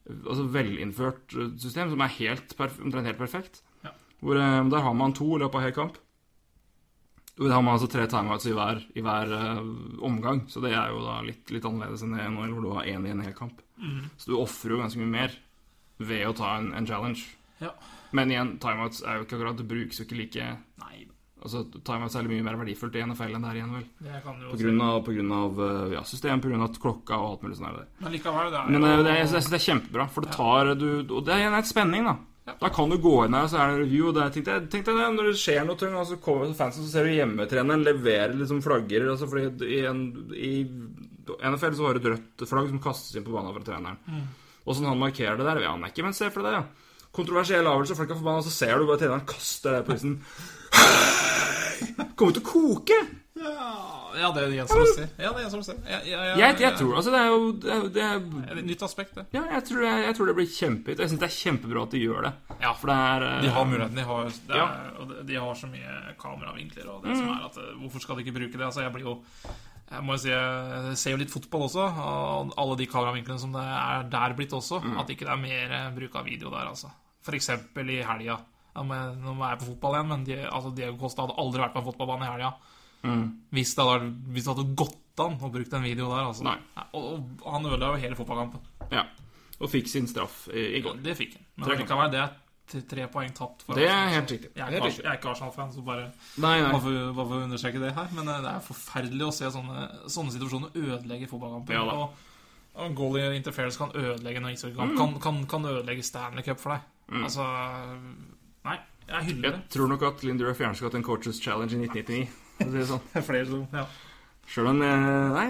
Speaker 3: Altså velinnført system som er helt omtrent helt perfekt.
Speaker 4: Ja.
Speaker 3: Hvor eh, Der har man to i løpet av hel kamp. Der har man altså tre timeouts i hver, i hver uh, omgang, så det er jo da litt, litt annerledes enn det NHL, hvor du har én i en hel kamp.
Speaker 4: Mm.
Speaker 3: Så du ofrer jo ganske mye mer ved å ta en, en challenge.
Speaker 4: Ja.
Speaker 3: Men igjen, timeouts er jo ikke akkurat Det brukes jo ikke like
Speaker 4: Nei,
Speaker 3: Altså, Timeouts er mye mer verdifullt i NFL enn det er
Speaker 4: igjen, vel.
Speaker 3: På grunn av, på grunn av eh, ja, system, på grunn av klokka og alt mulig sånn. Der.
Speaker 4: Men likevel, det er
Speaker 3: Men eh, det, jeg synes det er kjempebra, for det tar du Og det er et spenning, da. Da kan du gå inn her, så er det en review, og det tenkte jeg, tenkte jeg, når det skjer noe, og så kommer fansen, så ser du hjemmetreneren levere liksom flagger altså fordi i, en, I NFL så har du et rødt flagg som kastes inn på banen fra treneren. Og sånn han markerer det der, vet han ikke, men se for deg det, ja. Kontroversiell avgjørelse, folk er forbanna, og så ser du bare treneren kaster det på isen. Kommer til å koke!
Speaker 4: Ja, ja, det gjenstår å se. Ja, det gjenstår å se. Ja, jeg, ja,
Speaker 3: Jeg, jeg tror Altså, det er jo det er, det er,
Speaker 4: et nytt aspekt, det.
Speaker 3: Ja, jeg tror, jeg, jeg tror det blir kjempehit. Jeg syns det er kjempebra at de gjør det.
Speaker 4: Ja.
Speaker 3: For det er eh,
Speaker 4: De har muligheten. De har, er,
Speaker 3: Ja. Mm.
Speaker 4: og de- har så mye kameravinkler og det som er at eh, Hvorfor skal de ikke bruke det? Altså, jeg blir jo jeg må jo si, jeg ser jo litt fotball også, og alle de kameravinklene som det er der blitt også.
Speaker 3: Mm.
Speaker 4: At ikke det er mer eh, bruk av video der, altså. Eksempel i helga. Nå er jeg på fotball igjen, men de, altså, Diego Costa hadde aldri vært på en fotballbane i helga.
Speaker 3: Mm.
Speaker 4: Hvis, det hadde, hvis det hadde gått an å bruke en video der. Altså.
Speaker 3: Nei.
Speaker 4: Og, og han ødela jo hele fotballkampen.
Speaker 3: Ja. Og fikk sin straff i, i går.
Speaker 4: Det fikk han. Men
Speaker 3: Tre
Speaker 4: likevel, det er tre poeng tapt. for
Speaker 3: Det er helt riktig.
Speaker 4: Jeg er ikke, jeg er ikke Arsenal-fan, så bare
Speaker 3: Nei, nei.
Speaker 4: Hvorfor, for, å understreke det her. Men eh, det er forferdelig å se sånne, sånne situasjoner ødelegge fotballkampen.
Speaker 3: Ja
Speaker 4: og, og goal interference kan ødelegge en ishockeykamp.
Speaker 3: Mm.
Speaker 4: Kan, kan, kan ødelegge Stanley Cup for deg. Altså Nei, jeg hyller
Speaker 3: Jeg tror nok at Lindy Ruff gjerne skulle hatt en Coaches Challenge i 1999. for å det sånn. <laughs>
Speaker 4: Det er flere som ja.
Speaker 3: Sjøl om eh, Nei,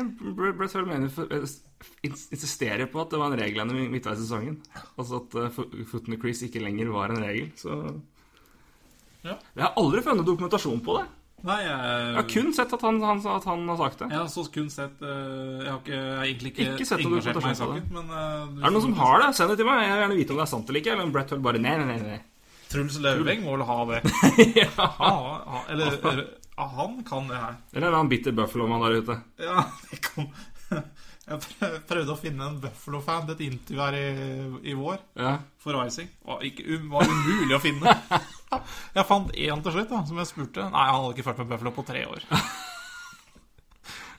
Speaker 3: Brett Hull eh, ins- insisterer på at det var en regelendring midtveis i sesongen. Altså at uh, foot in the crease ikke lenger var en regel. Så
Speaker 4: Ja.
Speaker 3: Jeg har aldri funnet dokumentasjon på det.
Speaker 4: Nei, jeg,
Speaker 3: Jeg har kun sett at han, han, at han har sagt det.
Speaker 4: Jeg har så kun sett eh, Jeg har ikke, jeg har egentlig ikke,
Speaker 3: Ikke sett
Speaker 4: engasjert meg i
Speaker 3: dokumentasjon på
Speaker 4: saken. Men, uh,
Speaker 3: Er det noen som har det? Send det til meg. Jeg vil gjerne vite om det er sant eller ikke. Eller om Brett Hull bare Nei, nei, nei. nei.
Speaker 4: Truls Løveng må vel ha det. <laughs>
Speaker 3: ja.
Speaker 4: Ha, ha, eller, eller han kan det her.
Speaker 3: Eller er annen bitter Buffalo-mann der ute.
Speaker 4: Ja, det kan <laughs> Jeg prøvde å finne en Buffalo-fan til et intervju her i, i vår
Speaker 3: Ja.
Speaker 4: for Rising. Var, ikke, um- var umulig å finne. <laughs> Jeg fant én til slutt, da, som jeg spurte. Nei, han hadde ikke følt med Buffalo på tre år. <laughs>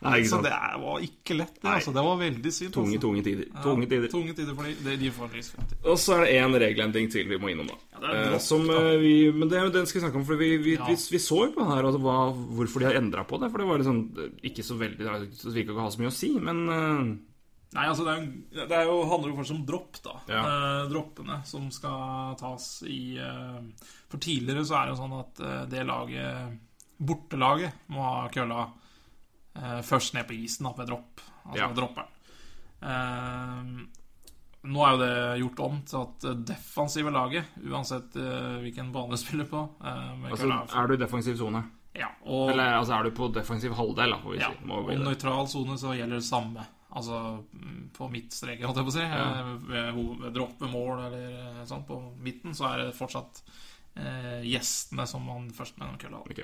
Speaker 3: Nei,
Speaker 4: Så det var ikke lett, det. Altså. Det var veldig synd.
Speaker 3: Tunge,
Speaker 4: altså.
Speaker 3: tunge tider.
Speaker 4: Ja,
Speaker 3: Tunge tider.
Speaker 4: Tunge tider for de, de.
Speaker 3: Og så er det én regelendring til vi må innom, da.
Speaker 4: det er
Speaker 3: Eh, som, eh, vi, men det, den skal vi snakke om, for vi, vi,
Speaker 4: Ja.
Speaker 3: vi, vi så jo på det her altså, hva, hvorfor de har endra på det. For det var liksom eh, ikke så veldig Det virka ikke å ha så mye å si, men
Speaker 4: Nei, altså det, er, det er jo, handler jo først om dropp, da.
Speaker 3: Ja.
Speaker 4: Eh, droppene som skal tas i eh, For tidligere så er det jo sånn at eh, det laget Bortelaget må ha kølla først ned på isen da, ved dropp. Altså
Speaker 3: Ja.
Speaker 4: dropperen. Eh, nå er jo det gjort om til at det defensive laget, uansett eh, hvilken bane du spiller på eh,
Speaker 3: altså, er du i defensiv sone?
Speaker 4: ja, og,
Speaker 3: Eller altså, er du på defensiv halvdel, da, vi
Speaker 4: ja,
Speaker 3: si.
Speaker 4: Og nøytral sone så gjelder det samme. Altså mm, på midtstreken, holdt jeg på å si.
Speaker 3: Ja.
Speaker 4: Eh, Ved, ved dropp ved mål eller eh, sånn på midten, så er det fortsatt eh, gjestene som man først med den kølla.
Speaker 3: Ok.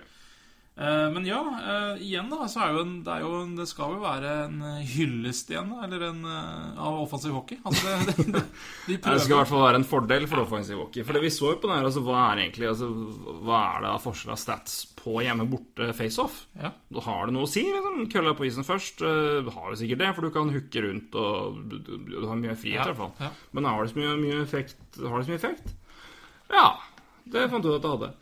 Speaker 4: Eh, men ja, eh, igjen da, så er jo en, det, er jo en, det skal jo være en eh, hyllest igjen, eller en av offensiv hockey. Altså det, det, de <laughs>
Speaker 3: Det skal i hvert fall være en fordel for offensiv hockey. For det vi så jo på den her, altså, hva er egentlig altså, Hva er det av forskjell av stats på hjemme-borte face-off?
Speaker 4: ja.
Speaker 3: Da har det noe å si. Liksom. Kølla på isen først. eh, har jo sikkert det, for du kan hooke rundt og du, du, du har mye frihet,
Speaker 4: Ja,
Speaker 3: i hvert fall.
Speaker 4: ja.
Speaker 3: Men har det så mye, mye effekt? Har det så mye effekt? Ja, det fant du ut at det hadde.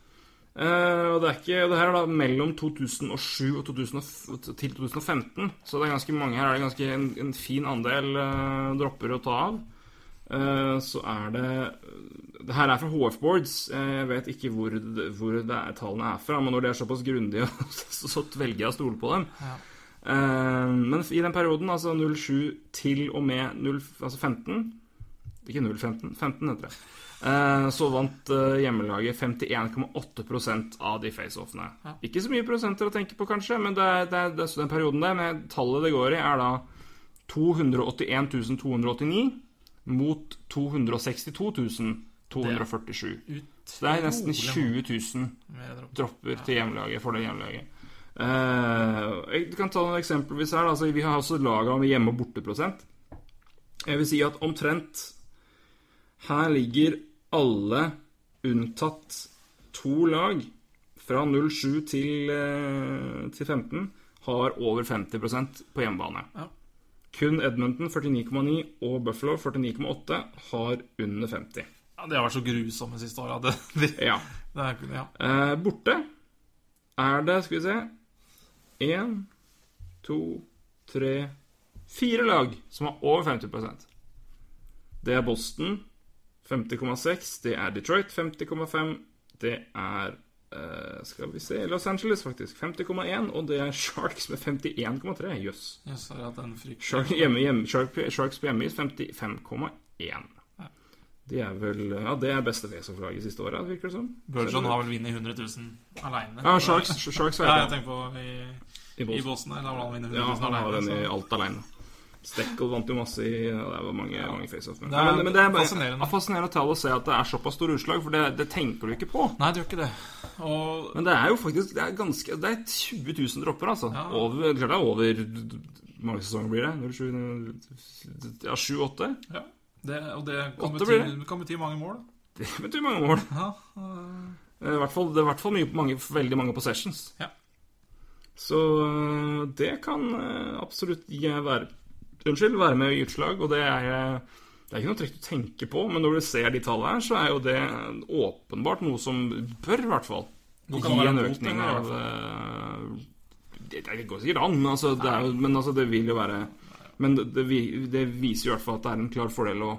Speaker 3: Eh, og det er ikke Det her er da mellom 2007 og 2000, til 2015, så det er ganske mange her. er det ganske en, en fin andel uh, dropper å ta av. Uh, så er det Det her er fra HF Boards. Jeg vet ikke hvor, hvor det er, tallene er fra, men når de er såpass grundige, <laughs> så, så velger jeg å stole på dem.
Speaker 4: Ja.
Speaker 3: Men i den perioden, altså 07 til og med 0, altså 15 Ikke 015, 15 heter det. Eh, Så vant eh, hjemmelaget 51,8% av de faceoffene.
Speaker 4: Ja.
Speaker 3: Ikke så mye prosenter å tenke på, kanskje, men det er, det er, det er den perioden der. Men tallet det går i, er da 281 289 mot 262 247. Så det er nesten 20 000 dropper til hjemmelaget for det hjemmelaget. Eh, jeg kan ta noen eksempelvis her. Altså, vi har også laga med hjemme- og borteprosent. Jeg vil si at omtrent Her ligger alle unntatt to lag fra 07 til, eh, til 15 har over 50% på hjemmebane.
Speaker 4: Ja.
Speaker 3: Kun Edmonton 49,9 og Buffalo 49,8 har under 50.
Speaker 4: Ja, det har vært så grusomme siste åra. Det, det,
Speaker 3: Ja. <laughs>
Speaker 4: det er, ja.
Speaker 3: Eh, borte er det, skal vi se Én, to, tre Fire lag som har over 50% Det er Boston 50,6. Det er Detroit 50,5. Det er uh, Skal vi se Los Angeles, faktisk. 50,1. Og det er Sharks med 51,3. Jøss.
Speaker 4: Yes.
Speaker 3: Shark, hjemme, hjemme, Shark, Sharks på hjemmeis 55,1. Det er vel Ja, det er beste faceoff-laget siste året, virker det som.
Speaker 4: Burgeon har vel vunnet 100 000 aleine.
Speaker 3: Ja, Sharks, Sharks
Speaker 4: Ja, jeg
Speaker 3: jeg.
Speaker 4: tenker på i,
Speaker 3: I
Speaker 4: i
Speaker 3: Boston.
Speaker 4: der, han vunnet 100
Speaker 3: Ja,
Speaker 4: 000
Speaker 3: han har den i alt alene. Steckel vant jo masse i ja, Det var mange, mange face-off. Men, men, men det er bare-
Speaker 4: fascinerende.
Speaker 3: fascinerende tall å se at det er såpass store utslag, for det, det tenker du ikke på.
Speaker 4: Nei, det gjør ikke det. Og
Speaker 3: Men det er jo faktisk Det er ganske Det er 20 000 dropper, altså.
Speaker 4: Ja.
Speaker 3: Over, klart det er over mange sesonger blir det? 07 Ja, 7-8?
Speaker 4: ja, det, og det kan bety, kan bety mange mål.
Speaker 3: Det betyr mange mål.
Speaker 4: Ja,
Speaker 3: uh... I hvert fall, det er i hvert fall mye, mange, veldig mange possessions.
Speaker 4: Ja.
Speaker 3: Så øh, det kan øh, absolutt være Unnskyld, være med i utslag, og det er, Det er ikke noe trekk å tenke på, men når du ser de tallene her, så er jo det åpenbart noe som bør, i hvert fall, gi en økning av eh, Det, det går sikkert an, altså, det jo, men altså, det vil jo være Men det, det, viser jo i hvert fall at det er en klar fordel å,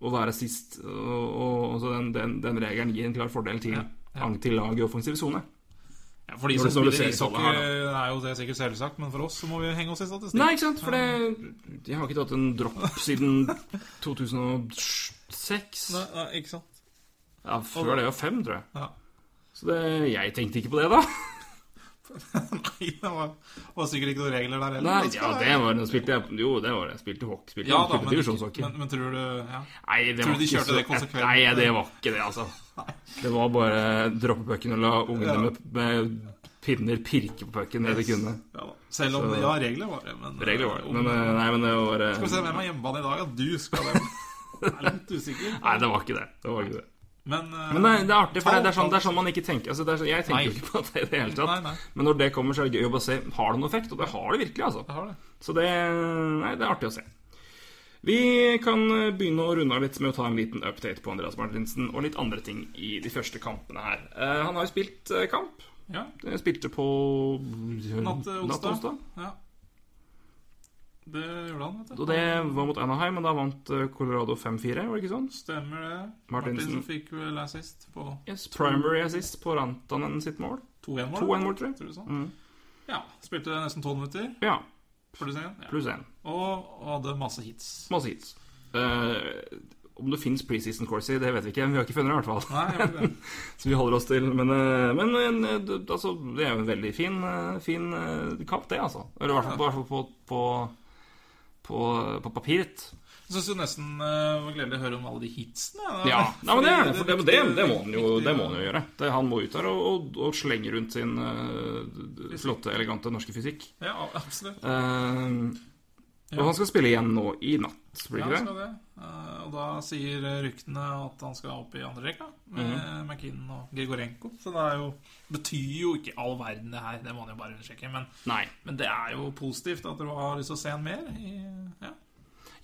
Speaker 3: å være sist. Og, og den, den, den regelen gir en klar fordel til,
Speaker 4: Ja, ja.
Speaker 3: til lag i offensiv sone.
Speaker 4: Ja, for de som spiller ishockey, er jo det sikkert selvsagt, men for oss så må vi henge oss i statistikk.
Speaker 3: Nei, ikke sant? For det, jeg har ikke tatt en dropp siden <laughs> 2006.
Speaker 4: Nei, nei, ikke sant?
Speaker 3: Ja, Før det var fem, tror jeg.
Speaker 4: Ja.
Speaker 3: Så det, jeg tenkte ikke på det, da.
Speaker 4: Nei, det var, var sikkert ikke noen regler der heller.
Speaker 3: Nei, ja, det var det. Spilte jeg Jo, det var det. Spilte hockey. Spilte,
Speaker 4: ja, da,
Speaker 3: spilte
Speaker 4: men, men, men tror du ja.
Speaker 3: Nei, det
Speaker 4: tror du de kjørte
Speaker 3: så
Speaker 4: det konsekvent?
Speaker 3: Nei, det var ikke det, altså. Det var bare droppe pucken og la ungene
Speaker 4: Ja.
Speaker 3: med, med pinner pirke på pucken det de kunne.
Speaker 4: ja. Selv om
Speaker 3: Så-
Speaker 4: Ja, regler var det, men
Speaker 3: Regler var det. Men eh, nei, men det var
Speaker 4: Skal vi se
Speaker 3: eh,
Speaker 4: hvem er hjemmebane i dag? At du skal det. <laughs> Jeg er litt usikker.
Speaker 3: Nei, det var ikke det. Det var ikke det.
Speaker 4: Men, uh,
Speaker 3: Men det, er- det er artig, for det, det, er sånn, det er sånn man ikke tenker. Altså, det er sånn, jeg tenker
Speaker 4: Nei.
Speaker 3: jo ikke på det i det hele tatt.
Speaker 4: Nei, nei.
Speaker 3: Men når det kommer, så er det gøy å bare se har det noen effekt. Og det har det virkelig, altså.
Speaker 4: det har det.
Speaker 3: Så det, er artig å se. Vi kan eh, begynne å runde av litt med å ta en liten update på Andreas Martinsen og litt andre ting i de første kampene her. Uh, han har jo spilt kamp.
Speaker 4: Ja.
Speaker 3: Spilte på
Speaker 4: Natt til
Speaker 3: natt
Speaker 4: onsdag. ja. Det gjorde han, vet du.
Speaker 3: Og det var mot Anaheim, men da vant eh, Colorado 5-4, var det ikke sånn?
Speaker 4: Stemmer det.
Speaker 3: Martinsen.
Speaker 4: Martinsen fikk vel assist på
Speaker 3: Yes, Primary assist på Rantanen sitt mål.
Speaker 4: 2-1-mål.
Speaker 3: 2-1-mål, tror jeg.
Speaker 4: Tror du sånn?
Speaker 3: Mm.
Speaker 4: Ja. Spilte nesten tolv minutter.
Speaker 3: Ja,
Speaker 4: Pluss én. Ja.
Speaker 3: Plus én.
Speaker 4: Og, og hadde masse hits.
Speaker 3: Masse hits. Uh, om det fins preseason course i, det vet vi ikke. Vi har ikke funnet det, i hvert fall.
Speaker 4: Nei. <laughs>
Speaker 3: Så vi holder oss til Men, eh, men det, altså, det er jo en veldig fin, fin kamp, det, altså. Eller i hvert fall, på, på, på, på, på papiret.
Speaker 4: Jeg syns nesten uh, det var gledelig å høre om alle de hitsene.
Speaker 3: Ja, Nei, men det, det, det, det, må han jo, jo gjøre. Det, han må ut der og, og, og slenge rundt sin uh, flotte, elegante norske fysikk.
Speaker 4: Ja, absolutt.
Speaker 3: Eh,
Speaker 4: Ja.
Speaker 3: Og han skal spille igjen nå i natt, blir
Speaker 4: Ja,
Speaker 3: ikke
Speaker 4: han
Speaker 3: det?
Speaker 4: skal det. Uh, og da sier eh, ryktene at han skal opp i andre rekka med
Speaker 3: Mhm.
Speaker 4: McKinnon og Grigorenko. Så det er jo, betyr jo ikke all verden, det her. Det må han jo bare undersøke. Men, men det er jo positivt at du har lyst til å se han mer. I, ja.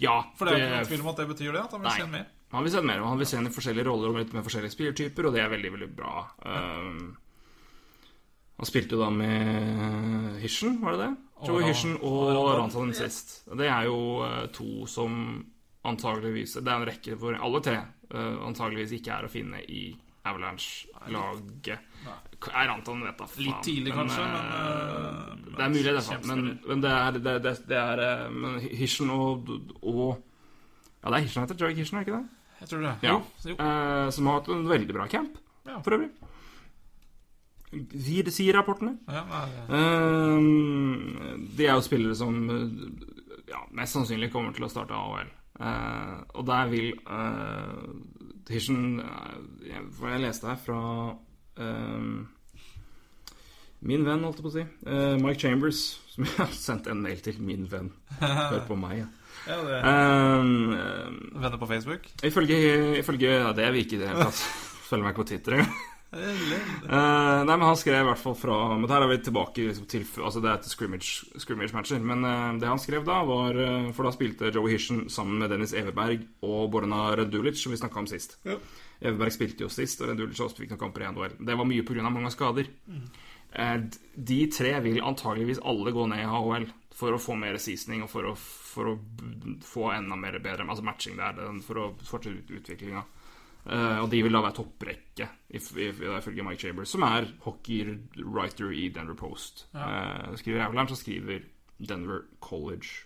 Speaker 3: Ja,
Speaker 4: For det er jo ikke noen tvil om at det betyr det. At han vil
Speaker 3: Nei.
Speaker 4: se han mer.
Speaker 3: Han vil se mer, og han vil se han i forskjellige roller og litt med forskjellige spillertyper, og det er veldig, veldig bra. Um, han spilte jo da med Hirschen, var det det?
Speaker 4: Og
Speaker 3: Joey
Speaker 4: og Rantanen.
Speaker 3: Sist. Det er jo eh, to som antageligvis Det er en rekke hvor alle tre uh, antageligvis ikke er å finne i Avalanche-laget. Er Rantanen, vet da faen.
Speaker 4: Litt tidlig, kanskje, men,
Speaker 3: eh,
Speaker 4: eh,
Speaker 3: Det er mulig, det. er Men, men det er, det, det, det er eh, men Hirschen og, og Ja, det er Hirschen heter Joey Hirschen, er ikke det?
Speaker 4: Jeg tror det.
Speaker 3: Ja.
Speaker 4: Jo, jo.
Speaker 3: Eh, som har hatt en veldig bra camp, for øvrig. Sier, sier rapportene.
Speaker 4: Ja, ja,
Speaker 3: Eh, de er jo spillere som ja, mest sannsynlig kommer til å starte AHL. Eh, og der vil uh, Hirschen eh, jeg- leste her fra eh, min venn, holdt jeg på å si. eh, Mike Chambers, som jeg har sendt en mail til. Min venn. Hør på meg, ja. <laughs>
Speaker 4: ja, det Venner på Facebook?
Speaker 3: Ifølge, ifølge ja, Det er vi ikke i det hele tatt. <laughs> Følger meg ikke på Twitter engang. Eh, nei, men han skrev i hvert fall fra Men her er vi tilbake liksom, til Altså det er til scrimmage, scrimmage-matcher. Men uh, det han skrev da, var uh, For da spilte Joey Hirschen sammen med Dennis Everberg og Borna Rendulic, som vi snakka om sist.
Speaker 4: Ja.
Speaker 3: Everberg spilte jo sist, og Rendulic også fikk noen kamper i NHL. Det var mye pga. mange skader. Mm. de tre vil antageligvis alle gå ned i AHL for å få mer seasoning og for å, for å få enda mer bedre altså matching der, for å fortsette ut utviklinga. Eh, og de vil da være topprekke, if- if- ifølge Mike Chambers, som er hockey-writer i Denver Post. Eh, skriver Avalanche, så skriver Denver College.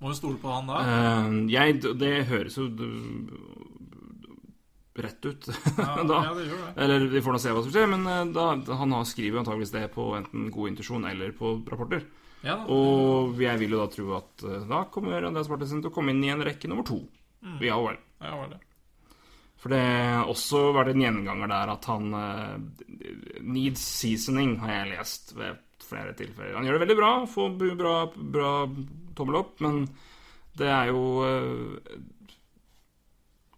Speaker 4: Må jo stole på han da.
Speaker 3: Eh, jeg, det høres jo rett ut
Speaker 4: Ja, <laughs>
Speaker 3: da.
Speaker 4: ja, det gjør det.
Speaker 3: Eller vi får nå se hva som skjer, men da, han har skriver jo antageligvis det på enten god intuisjon eller på rapporter.
Speaker 4: Ja.
Speaker 3: Og jeg vil jo da tro at da kommer Andreas Martinsen til å komme inn i en rekke nummer to Mm. Ja vel.
Speaker 4: ja, vel. det.
Speaker 3: For det har også vært en gjenganger der at han uh, Needs seasoning, har jeg lest ved flere tilfeller. Han gjør det veldig bra, får bra, bra tommel opp, men det er jo uh,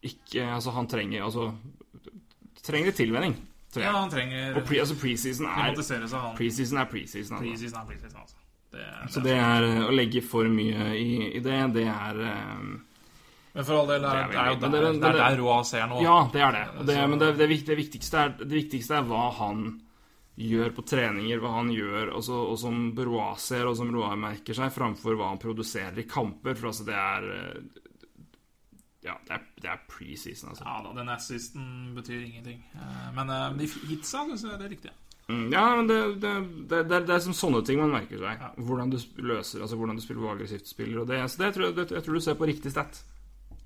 Speaker 3: ikke Altså, han trenger Altså trenger litt tilvenning,
Speaker 4: Ja, han trenger
Speaker 3: Og pre, altså, preseason er. Preseason er preseason. Altså.
Speaker 4: pre er preseason, altså. Det,
Speaker 3: Så det er å legge for mye i, i det, det er eh,
Speaker 4: Men for all del, det er,
Speaker 3: Det er
Speaker 4: jo der,
Speaker 3: det-
Speaker 4: er der Roa ser nå.
Speaker 3: Ja, det er det. Det men det, det, viktigste er, det viktigste er hva han gjør på treninger, hva han gjør, og, så, og som Roa ser, og som Roa merker seg, framfor hva han produserer i kamper. For altså, det er eh, Ja, det er, det er preseason, altså.
Speaker 4: Ja da, den assisten betyr ingenting. Eh, Men eh, de hitsa, synes jeg det er riktig.
Speaker 3: Mm, Ja, men det, det, det, er- som sånne ting man merker seg.
Speaker 4: Ja.
Speaker 3: Hvordan du løser Altså hvordan du spiller, hvor aggressivt du spiller. Og det, så det tror jeg, det, jeg tror du ser på riktig stat.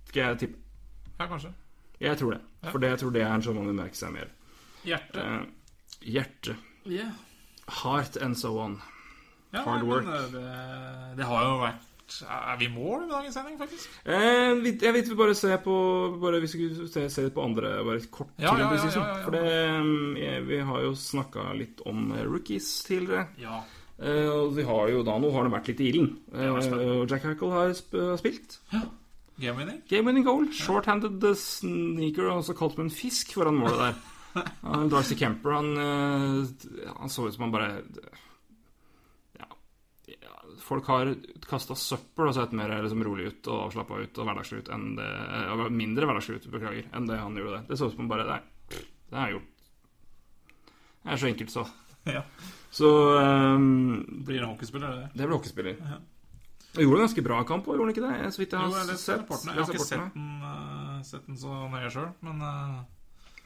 Speaker 3: Skal jeg tippe?
Speaker 4: Ja, kanskje.
Speaker 3: Jeg tror det.
Speaker 4: Ja.
Speaker 3: For det, jeg tror det er en sånn man vil merke seg mer.
Speaker 4: Hjerte.
Speaker 3: Eh, hjerte.
Speaker 4: Yeah.
Speaker 3: Heart and so on.
Speaker 4: Ja,
Speaker 3: Hard work.
Speaker 4: eh, Det, det har jo vært Er vi i mål med dagens sending, faktisk?
Speaker 3: Eh, jeg vet vi bare ser på bare Vi skulle se, se litt på andre Bare kort
Speaker 4: Ja,
Speaker 3: til
Speaker 4: ja, ja, ja, ja, ja.
Speaker 3: For det mm, Vi har jo snakka litt om eh, rookies tidligere.
Speaker 4: Ja.
Speaker 3: Eh, og vi har jo da Nå har det vært litt i ilden. Eh,
Speaker 4: Ja,
Speaker 3: Jack Hackle har sp spilt.
Speaker 4: Game winning?
Speaker 3: Game winning goal. Short-handed sneaker, også kalt som en fisk foran målet der. <laughs> Darcy Kemper, han, eh, han så ut som han bare ja, Folk har kasta søppel og sett mer liksom, rolig ut og avslappa ut og hverdagslig ut enn det Mindre hverdagslig ut, beklager, enn det han gjorde det. Det så ut som han bare Nei, det er gjort. Det er så enkelt, så. <laughs>
Speaker 4: Ja.
Speaker 3: Så um,
Speaker 4: Blir han hockeyspiller, det?
Speaker 3: det blir hockeyspiller.
Speaker 4: Ja.
Speaker 3: Og gjorde en ganske bra kamp òg, gjorde han ikke det? Så vidt jeg
Speaker 4: Jo,
Speaker 3: har
Speaker 4: jeg har
Speaker 3: sett.
Speaker 4: rapportene. Jeg har ikke sett den, uh, sett den så nøye sjøl, men uh...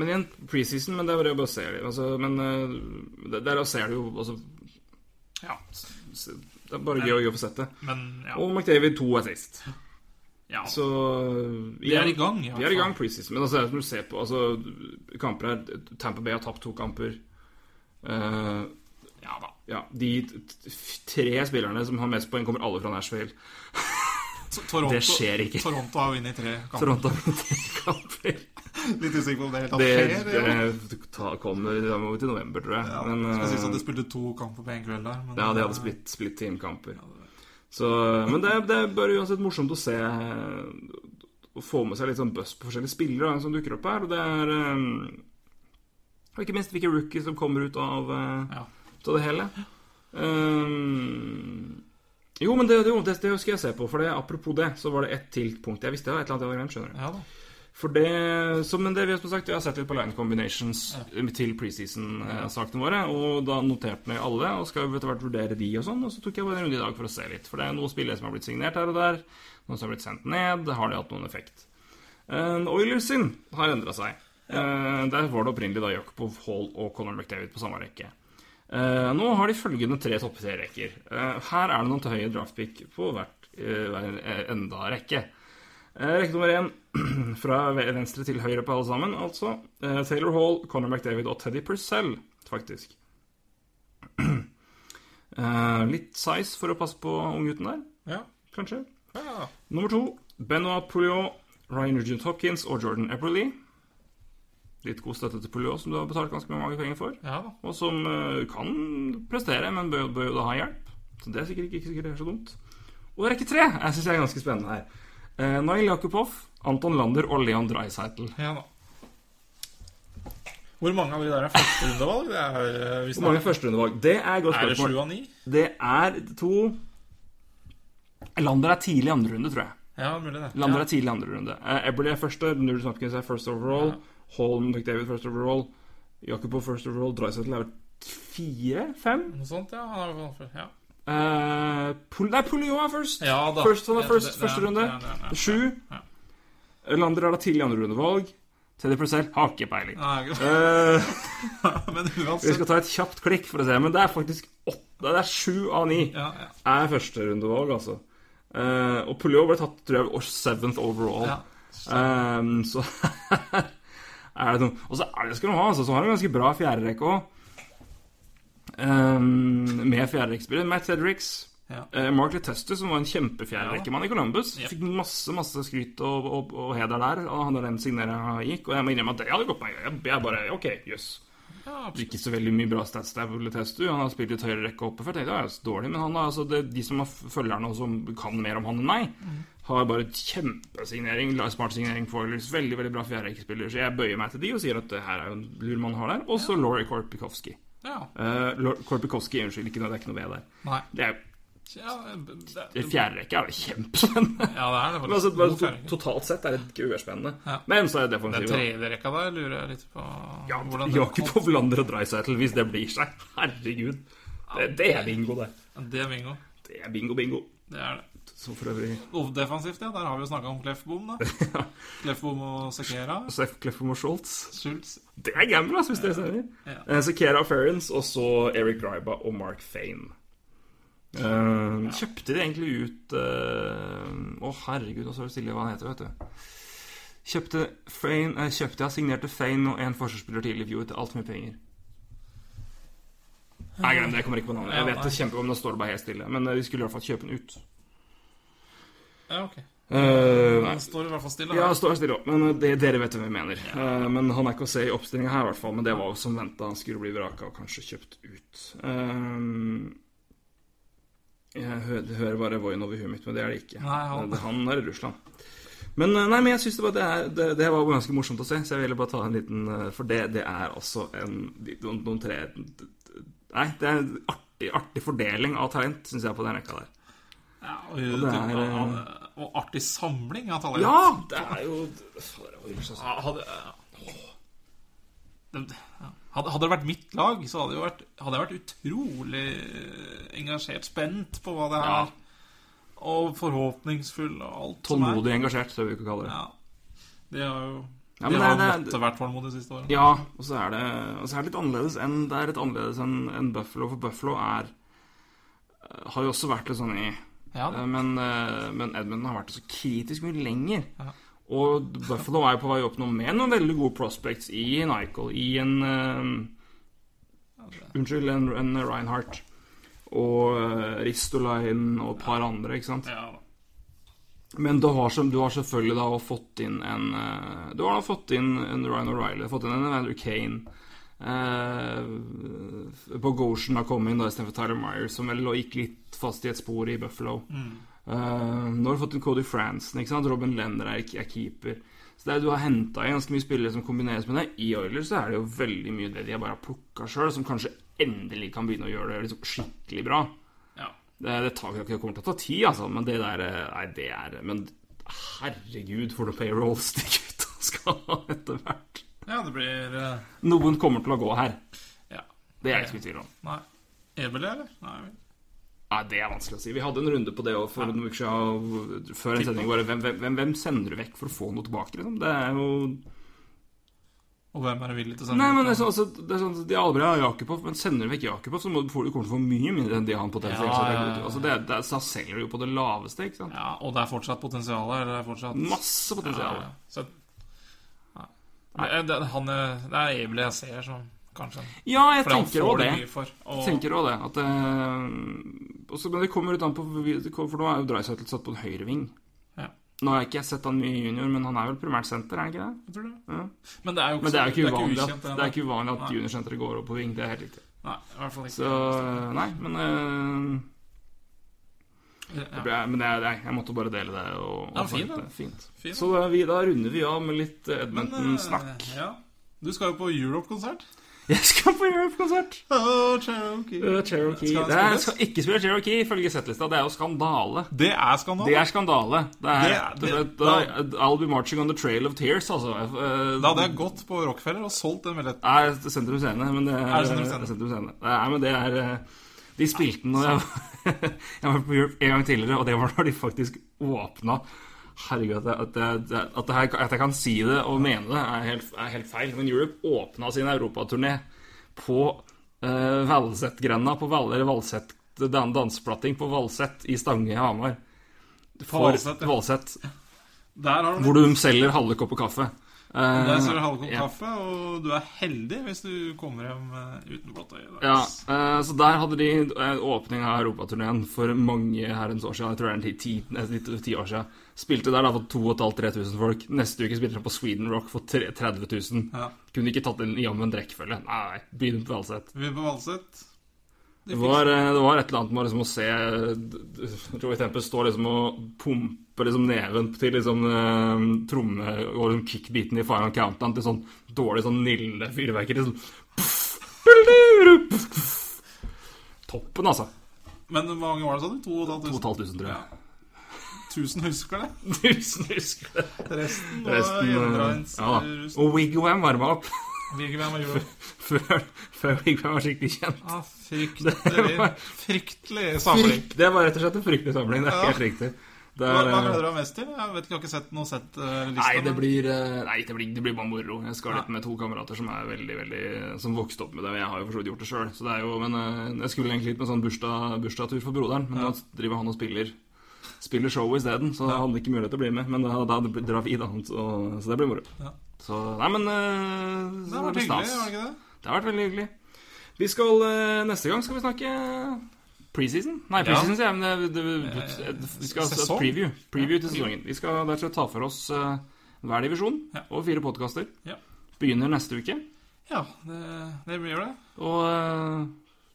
Speaker 3: Men igjen, preseason, men det er bare å se det. Altså, men uh, der ser du jo altså,
Speaker 4: Ja.
Speaker 3: Det er bare gøy å få sett det.
Speaker 4: Men ja.
Speaker 3: Og McDavid 2 er sist.
Speaker 4: ja.
Speaker 3: Så uh,
Speaker 4: Vi er i gang, hvert
Speaker 3: Vi er i gang preseason. Men altså, når du ser på altså, kamper her Tampa Bay har tapt to kamper. Eh,
Speaker 4: Ja da.
Speaker 3: ja, De tre spillerne som har mest poeng, kommer alle fra Nashville.
Speaker 4: Toronto,
Speaker 3: Det skjer ikke.
Speaker 4: Toronto har vunnet tre kamper.
Speaker 3: Toronto har vunnet tre kamper. <laughs>
Speaker 4: Litt usikker på om det helt
Speaker 3: Det,
Speaker 4: skjer. ja.
Speaker 3: det ta, kommer til november, tror jeg.
Speaker 4: Ja,
Speaker 3: Men,
Speaker 4: skal sies
Speaker 3: eh,
Speaker 4: at de spilte to kamper på en kveld der. Men,
Speaker 3: Ja, de hadde
Speaker 4: eh,
Speaker 3: splitt, splitt teamkamper. Så, men det, det er bare uansett morsomt å se Å få med seg litt sånn buzz på forskjellige spillere som dukker opp her. Og det er um, Og ikke minst hvilke rookies som kommer ut av, eh,
Speaker 4: Ja.
Speaker 3: Ut av det hele. Um, jo, men det, det, det skal jeg se på. For det, apropos det, så var det ett til punkt. Jeg visste det var et eller annet jeg hadde glemt. skjønner du
Speaker 4: Ja da.
Speaker 3: for det, så, men det vi har sagt, vi har sett litt på line combinations til preseason-sakene våre, og da noterte vi alle, og skal etter hvert vurdere de og sånn, og så tok jeg bare en runde i dag for å se litt, for det er noen spillere som har blitt signert her og der, noen som har blitt sendt ned, har det hatt noen effekt. Uh, Oilers sin har endret seg. Eh, der var det opprinnelig da Jakob Hall og Conor McDavid på samme rekke. Eh, nå har de følgende tre topp tre-rekker. Eh, her er det noen til høye draftpick på hvert eh, hver enda rekke. Rekke nummer én <clears throat> fra venstre til høyre på alle sammen, altså. Taylor Hall, Conor McDavid og Teddy Purcell, faktisk. <clears throat> Litt size for å passe på unggutten der,
Speaker 4: Ja.
Speaker 3: kanskje.
Speaker 4: ja.
Speaker 3: Nummer to, Benoit Pouliot, Ryan Nugent Hopkins og Jordan Epperly. Litt god støtte til Pouliot, som du har betalt ganske mange penger for.
Speaker 4: ja.
Speaker 3: Og som uh, kan prestere, men bør, bør jo da ha hjelp. Så det er sikkert ikke, ikke sikkert er så dumt. Og rekke tre jeg syns jeg er ganske spennende her. Uh, Nail Jakubov, Anton Lander og Leon Dreisaitl.
Speaker 4: Ja. Hvor mange av de der er førsterundevalg? Det er, eh,
Speaker 3: Hvor mange førsterundevalg? Det er et godt
Speaker 4: Er det sju
Speaker 3: spørsmål.
Speaker 4: av ni?
Speaker 3: Det er to Lander er tidlig i andre runde, tror jeg.
Speaker 4: Ja, mulig det.
Speaker 3: Lander
Speaker 4: ja.
Speaker 3: er tidlig i andre runde. Uh, Eberly er første, Nugent Hopkins er first overall.
Speaker 4: Ja.
Speaker 3: Holm McDavid first overall. Jakubov first overall. Drysettle er vel fire? Fem?
Speaker 4: Noe sånt, ja. Han er i ja.
Speaker 3: Uh, Pol Nei, Pouliot er first.
Speaker 4: Ja da.
Speaker 3: First, han er
Speaker 4: det-
Speaker 3: første runde. Sju. Lander er da tidlig andre rundevalg. Teddy Purcell har ikke peiling. <laughs>
Speaker 4: Men
Speaker 3: vi skal ta et kjapt klikk for å se, men det er faktisk åtte. Det er sju av ni
Speaker 4: ja, ja.
Speaker 3: er førsterundevalg, altså. Uh, og Pouliot ble tatt, tror jeg, seventh overall.
Speaker 4: Ja.
Speaker 3: Um, så <laughs> er det Og så er det skal de ha, altså, så har de ganske bra fjerderekke òg. Um, med fjerderekkespiller. Matt Hedricks.
Speaker 4: Ja.
Speaker 3: Uh, Mark Leicester, som var en kjempefjerderekkemann i Columbus.
Speaker 4: Yep.
Speaker 3: Fikk masse masse skryt og, og, og heder der. Og han og den signeringa gikk. Og jeg må innrømme at det hadde gått meg. Jeg, jeg bare OK, jøss.
Speaker 4: Ja.
Speaker 3: Ikke så veldig mye bra stats der på Letestu. Han har spilt litt høyere rekke oppe før. Tenkte ja, så dårlig, men han altså, det, de som følger følgerne og som kan mer om han enn meg, har bare kjempesignering. Smart signering for Oilers. Veldig veldig bra fjerderekkespiller. Så jeg bøyer meg til de og sier at det her er jo en lur mann har der. Og så Laurie Korpikowski.
Speaker 4: Ja.
Speaker 3: Uh, Korpikowski, unnskyld, ikke det er ikke noe ved der.
Speaker 4: Nei.
Speaker 3: Det er
Speaker 4: Ja, det,
Speaker 3: fjerde rekke er det kjempespennende.
Speaker 4: ja, det er det.
Speaker 3: Men altså, bare to, totalt sett er det uerspennende.
Speaker 4: Ja.
Speaker 3: Men så er det
Speaker 4: Den
Speaker 3: defensivt. da.
Speaker 4: tredje rekka der lurer jeg litt på
Speaker 3: Ja,
Speaker 4: hvordan det
Speaker 3: Jakubov, Lander og Dreisaitl, hvis det blir seg. Herregud. Det, det er bingo, det.
Speaker 4: Det er bingo.
Speaker 3: Det er bingo, bingo.
Speaker 4: Det er det.
Speaker 3: Så for øvrig
Speaker 4: defensivt, ja. Der har vi jo snakka om Kleffbom, da. <laughs> Kleffbom og Sekera.
Speaker 3: Kleffbom og Schultz.
Speaker 4: Schultz.
Speaker 3: Det er gamble, altså, hvis det stemmer.
Speaker 4: Ja.
Speaker 3: Sekera og Ferrens, og så Eric Griba og Mark Fane. Eh, Kjøpte de egentlig ut eh, Å, herregud, nå står det stille hva han heter, vet du. Kjøpte Fane uh, Kjøpte, jeg signerte Fane og en forsvarsspiller til i fjor til altfor mye penger. Nei, glem det. Jeg kommer ikke på navnet. Jeg vet det kjempegodt, men nå står det bare helt stille. Men eh, de skulle i hvert fall kjøpe den ut.
Speaker 4: Ja, ok.
Speaker 3: Uh,
Speaker 4: Han står i hvert fall stille.
Speaker 3: ja, det står stille men det, dere vet hvem jeg mener. Eh, men han er ikke å se i oppstillinga her, i hvert fall. Men det var jo som venta. Han skulle bli vraka og kanskje kjøpt ut. Eh, jeg hører, det hører bare Voinov over huet mitt, men det er det ikke.
Speaker 4: Nei, han-
Speaker 3: han er i Russland. Men, eh, nei, men jeg synes det, var, det, er, det, det var ganske morsomt å se, så jeg ville bare ta en liten eh, For det, det er altså en noen, noen tre Nei, det er en artig, artig fordeling av talent, syns jeg, på den rekka der.
Speaker 4: Ja, og,
Speaker 3: det er,
Speaker 4: og,
Speaker 3: eh,
Speaker 4: og artig samling av talent.
Speaker 3: Ja! Det er jo Fader, det var Russland.
Speaker 4: Ja, Hadde, det- ja. Hadde, det vært mitt lag, så hadde, vært, hadde jeg vært utrolig engasjert, spent på hva det er.
Speaker 3: Ja.
Speaker 4: Og forhåpningsfull og alt.
Speaker 3: Tålmodig engasjert, jeg vi kan kalle det.
Speaker 4: Ja. De har jo
Speaker 3: Ja,
Speaker 4: De har måttet vært tålmodige de siste årene.
Speaker 3: Ja, og så er det, så er det litt annerledes enn Det er litt annerledes enn en Buffalo, for Buffalo er eh, har jo også vært litt sånn i
Speaker 4: Ja,
Speaker 3: eh, Men, eh, men Edmund har vært så kritisk mye lenger.
Speaker 4: Ja.
Speaker 3: Og Buffalo er jo på vei opp nå med noen veldig gode prospects i Eichel, i en eh, Unnskyld, en, en Reinhardt. Og uh, Ristolainen og et par andre, ikke sant.
Speaker 4: Ja.
Speaker 3: Men du har, du har selvfølgelig da fått inn en eh, Du har da fått inn en Ryan O'Reilly, fått inn en Evander Kane. Uh, Bogosian har kommet inn da istedenfor Tyler Myers, som vel gikk litt fast i et spor i Buffalo. Eh, nå har du fått en Cody Fransen. ikke sant? Robin Lender er, er keeper. Så det er, Du har henta inn ganske mye spillere som kombineres med det. I Oilers så er det jo veldig mye det de har bare har plukka sjøl, som kanskje endelig kan begynne å gjøre det liksom skikkelig bra.
Speaker 4: Ja.
Speaker 3: Det, det, tar, det kommer til å ta tid, altså, men det der eh, Nei, det er Men herregud, for noen payrolls de gutta <laughs> skal ha etter hvert.
Speaker 4: ja, det blir uh...
Speaker 3: Noen kommer til å gå her.
Speaker 4: Ja.
Speaker 3: Det er jeg ikke i tvil om.
Speaker 4: Nei. Ebel, eller? Nei.
Speaker 3: Nei, Det er vanskelig å si. Vi hadde en runde på det også for noen uker siden. Før en sending bare hvem, hvem, hvem sender du vekk for å få noe tilbake? Liksom? Det er jo
Speaker 4: Og hvem er villig til å sende
Speaker 3: Nei, men det er sånn, altså, det er sånn De aldri har Jakubov, men sender du vekk Jakubov, så må du, får du kommer til å få mye mindre enn de han potensielt
Speaker 4: Ja, ja,
Speaker 3: er
Speaker 4: ja.
Speaker 3: Altså, det, er- det, er- Da selger du jo på det laveste, ikke sant?
Speaker 4: Ja, og det er fortsatt potensial her. Det er fortsatt
Speaker 3: Masse potensial.
Speaker 4: Ja. Så, nei. Det, det, han er, det er Emil jeg ser som kanskje
Speaker 3: Ja, jeg tenker òg
Speaker 4: det
Speaker 3: det.
Speaker 4: for. Og,
Speaker 3: Jeg tenker også det. At det også, Men det kommer litt an på For nå er jo Dreisaitl satt på en høyreving.
Speaker 4: Ja.
Speaker 3: Nå har jeg ikke sett han mye i junior, men han er vel primært senter, er han ikke det?
Speaker 4: Jeg tror det.
Speaker 3: Ja.
Speaker 4: Men det er jo ikke,
Speaker 3: det er uvanlig at,
Speaker 4: ukjent,
Speaker 3: det er ikke uvanlig at juniorsenteret går opp på ving. Det er helt riktig.
Speaker 4: Nei, i hvert fall ikke.
Speaker 3: Så nei, men øh, det
Speaker 4: ja.
Speaker 3: ble, Men jeg, jeg, jeg måtte bare dele det. Og, og
Speaker 4: Ja, fint,
Speaker 3: det. fint.
Speaker 4: Fint.
Speaker 3: Så da, vi, da runder vi av med litt eh,
Speaker 4: eh,
Speaker 3: Edmonton-snakk.
Speaker 4: Ja. Du skal jo på Europe-konsert.
Speaker 3: Jeg skal på Europe-konsert!
Speaker 4: Oh, Cherokee.
Speaker 3: Uh, Cherokee.
Speaker 4: Skal
Speaker 3: det er, skal ikke spille Cherokee, ifølge settlista. Det er jo skandale.
Speaker 4: Det er skandale.
Speaker 3: Det er skandale. Det er,
Speaker 4: Det
Speaker 3: det,
Speaker 4: det-
Speaker 3: da, I'll be marching on the trail of tears, altså. Eh,
Speaker 4: Da hadde jeg gått på Rockefeller og solgt den billetten.
Speaker 3: Nei, det Sentrum Scene, men det er,
Speaker 4: Er det Sentrum Scene?
Speaker 3: Nei, men det er eh, De spilte den da jeg, <laughs> jeg var på Europe en gang tidligere, og det var da de faktisk åpna Herregud, at, jeg, at, jeg, at, jeg, at jeg kan si det og mene det, er helt, er helt feil. Men Europe åpna sin europaturné på uh, Valset-grenda, på Val, eller Valset dan, danseplatting på Valset i Stange i Hamar. For
Speaker 4: Valset, ja. Der har
Speaker 3: hvor de selger halve kopper kaffe. Eh,
Speaker 4: Der står det halvkopp
Speaker 3: ja.
Speaker 4: kaffe, og du er heldig hvis du kommer hjem eh, uten blått øye.
Speaker 3: Ja, eh, så der hadde de åpning av europaturneen for mange herrens år siden. Jeg tror det er ti, ti, ti, ti år siden. Spilte der da for 2500-3000 folk. Neste uke spilte de på Sweden Rock for 30 000.
Speaker 4: Ja.
Speaker 3: Kunne ikke tatt inn jammen omvendt rekkefølge. Nei, begynn på Valseth.
Speaker 4: Vi er på Valset. De
Speaker 3: Det var, eh, det var et eller annet med liksom å se eh, Joey Tempest stå liksom og pumpe liksom neven til liksom eh, tromme og liksom kickbeaten i Final Countdown til sånn dårlig sånn nille fyrverkeri. Sånn. Toppen, altså.
Speaker 4: Men hvor mange var det, sa du? 2500?
Speaker 3: 2500, tror jeg.
Speaker 4: 1000 husker det? <laughs>
Speaker 3: Tusen husker det.
Speaker 4: Resten var
Speaker 3: Resten eh,
Speaker 4: hjemmedreins
Speaker 3: ja, Og Wigwam varma opp
Speaker 4: Hvem var gjorde?
Speaker 3: før, før Vigvam var skikkelig kjent.
Speaker 4: Ah, fryktelig, fryktelig samling.
Speaker 3: Det var rett og slett en fryktelig samling. Det er
Speaker 4: Ja.
Speaker 3: helt riktig. Er,
Speaker 4: hva
Speaker 3: eh,
Speaker 4: gleder du deg mest til? Jeg vet ikke, jeg har ikke sett noe sett uh.
Speaker 3: Nei, det blir, eh, nei det, blir, det blir bare moro. Jeg skal
Speaker 4: Ja.
Speaker 3: litt med to kamerater som er veldig, veldig Som vokste opp med det. og Jeg har jo for så vidt gjort det sjøl. Så det jo Men eh, jeg skulle egentlig litt med sånn bursdag, bursdagstur for broderen, men
Speaker 4: Ja.
Speaker 3: nå driver han og spiller Spiller showet isteden, så
Speaker 4: Ja.
Speaker 3: hadde ikke mulighet til å bli med. Men da, da drar vi, da. Så, så det blir moro.
Speaker 4: Ja.
Speaker 3: Så Nei, men uh,
Speaker 4: Det har vært hyggelig, har det ikke det?
Speaker 3: Det har vært veldig hyggelig. Vi skal uh, Neste gang skal vi snakke preseason. Nei,
Speaker 4: Ja.
Speaker 3: preseason, sier jeg. Men det, det, det, vi skal ha preview. Preview
Speaker 4: Ja,
Speaker 3: til sesongen. Vi skal derfor ta for oss uh, hver divisjon
Speaker 4: Ja.
Speaker 3: og fire podkaster.
Speaker 4: Ja.
Speaker 3: Begynner neste uke.
Speaker 4: Ja, det, det gjør det.
Speaker 3: Og uh,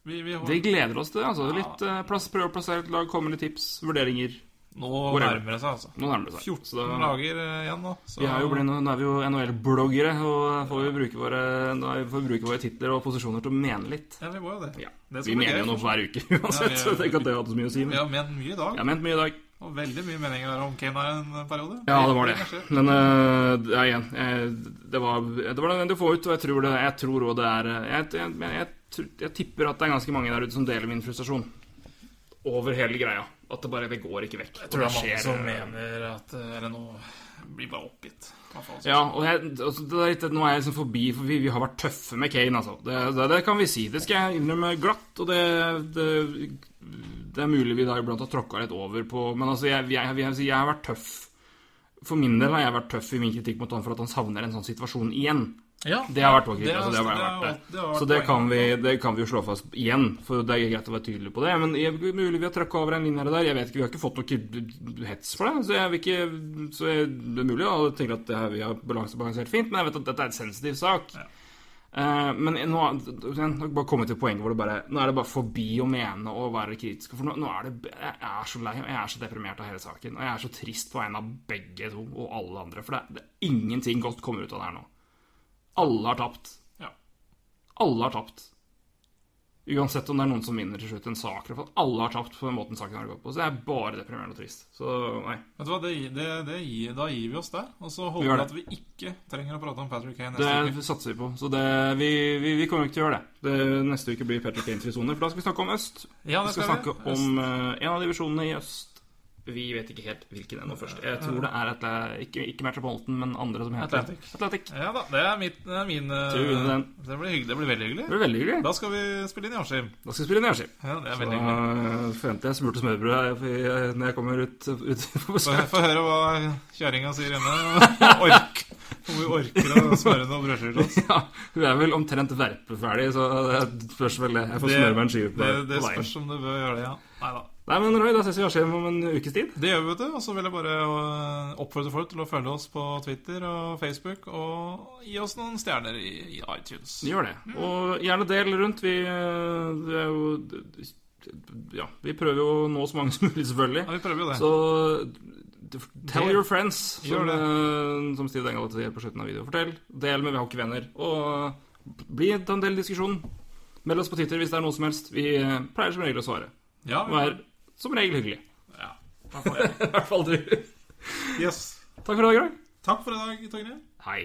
Speaker 4: Vi, vi
Speaker 3: det gleder oss til. Altså,
Speaker 4: Ja.
Speaker 3: litt uh, plass, Prøve å plassere et lag, komme med litt tips, vurderinger.
Speaker 4: Nå nærmer det seg, altså.
Speaker 3: Nå nærmer det seg.
Speaker 4: 14
Speaker 3: Så da-
Speaker 4: lager eh, igjen nå. Så
Speaker 3: Vi er jo blitt, nå er vi jo NHL-bloggere, og får vi bruke våre, er får vi bruke våre titler og posisjoner til å mene litt.
Speaker 4: Ja, vi må jo det.
Speaker 3: Ja.
Speaker 4: Det
Speaker 3: Vi mener jo noe hver uke <laughs> uansett,
Speaker 4: Ja,
Speaker 3: så tenker at det hatt så mye å si.
Speaker 4: Vi har ment mye i dag.
Speaker 3: jeg har ment mye i dag.
Speaker 4: Og veldig mye meninger der om Kane her en periode.
Speaker 3: Ja, det var det. Men uh, ja, igjen jeg, Det var, det var nødvendig å få ut, og jeg tror det Jeg tror også det er eh, jeg, jeg, jeg, jeg tipper at det er ganske mange der ute som deler min frustrasjon over hele greia. At det bare Det går ikke vekk.
Speaker 4: Jeg tror det er mange som
Speaker 3: eh,
Speaker 4: mener at eh, Eller nå blir bare oppgitt.
Speaker 3: Ja, og jeg, altså, det litt, nå er jeg liksom forbi, for vi, vi har vært tøffe med Kane, altså. Det, det, det kan vi si. Det skal jeg innrømme glatt, og det, det, det er mulig vi da iblant har tråkka litt over på Men altså, jeg, jeg, jeg har vært tøff. For min del har jeg vært tøff i min kritikk mot han for at han savner en sånn situasjon igjen.
Speaker 4: Ja,
Speaker 3: Det har vært vår kritikk.
Speaker 4: det
Speaker 3: altså, det har
Speaker 4: det
Speaker 3: vært det.
Speaker 4: det har vært
Speaker 3: Så det kan, vi, det kan vi jo slå fast igjen, for det er greit å være tydelig på det. Men er mulig vi har trøkka over en linje her og der. Jeg vet ikke, Vi har ikke fått noe hets for det. Så jeg ikke Så jeg, det er mulig å tenke at det her, vi har balansebalansert fint, men jeg vet at dette er en sensitiv sak.
Speaker 4: Ja.
Speaker 3: Uh, men nå bare kommet til poenget hvor det bare Nå er det bare forbi å mene og være kritisk. For nå, nå er det Jeg er så lei, og jeg er så deprimert av hele saken. Og jeg er så trist på vegne av begge to og alle andre. For det, det ingenting godt kommer ut av det her nå. Alle har tapt.
Speaker 4: Ja.
Speaker 3: Alle har tapt. Uansett om det er noen som vinner til slutt en sak. Alle har tapt på den måten saken har gått på. Så det er bare deprimerende og trist. Så nei.
Speaker 4: Vet du hva, det, det, det, Da gir vi oss der. Og så håper vi at vi ikke trenger å prate om Patrick Kane neste uke.
Speaker 3: Det satser vi på. Så det, vi, vi, vi kommer ikke til å gjøre det. det. Neste uke blir Patrick Kanes frisoner, for da skal vi snakke om øst.
Speaker 4: Ja,
Speaker 3: Vi
Speaker 4: det
Speaker 3: skal
Speaker 4: skal
Speaker 3: snakke om øst. en av divisjonene i øst. Vi vet ikke helt hvilken ennå først. Jeg tror det er Atla ikke, ikke Metropolitan, men andre som heter
Speaker 4: Atlantic.
Speaker 3: Atlantic.
Speaker 4: Ja da, det er, mitt, det er min eh. Det blir hyggelig. Det blir veldig hyggelig.
Speaker 3: Det blir veldig hyggelig.
Speaker 4: Da skal vi spille inn i Askim.
Speaker 3: Da skal vi spille nedskiv.
Speaker 4: Ja, det er
Speaker 3: Da
Speaker 4: veldig hyggelig.
Speaker 3: forventer jeg smurt smørbrød når jeg kommer ut, ut på
Speaker 4: Få
Speaker 3: besøk.
Speaker 4: få høre hva kjerringa sier inne. <laughs> Ork. Om vi orker å smøre noen brødskiver til oss. <laughs>
Speaker 3: Ja, hun er vel omtrent verpeferdig, så det spørs vel det. Jeg får smøre meg en skive på,
Speaker 4: det, det
Speaker 3: veien.
Speaker 4: spørs om du bør gjøre det, ja. Nei da.
Speaker 3: Nei, men Roy, da ses vi har Askim om en ukes tid.
Speaker 4: Det gjør vi, vet du. Og så vil jeg bare øh, oppfordre folk til å følge oss på Twitter og Facebook, og gi oss noen stjerner i, i iTunes.
Speaker 3: Gjør det. Og gjerne del rundt. Vi, det er jo Ja, vi prøver jo å nå så mange <laughs> som mulig, selvfølgelig.
Speaker 4: Ja, vi prøver jo det.
Speaker 3: Så tell your friends, som, eh, som Steve Dengal sier på slutten av videoen. Fortell. Del med Vi har ikke venner. Og bli en del diskusjon. Meld oss på Twitter hvis det er noe som helst. Vi eh, pleier som regel å svare.
Speaker 4: Ja,
Speaker 3: Og er som regel hyggelig.
Speaker 4: ja. Takk for det.
Speaker 3: I hvert fall du.
Speaker 4: Yes.
Speaker 3: Takk for i dag, Greg.
Speaker 4: Takk for i dag, Torgeir.
Speaker 3: Hei.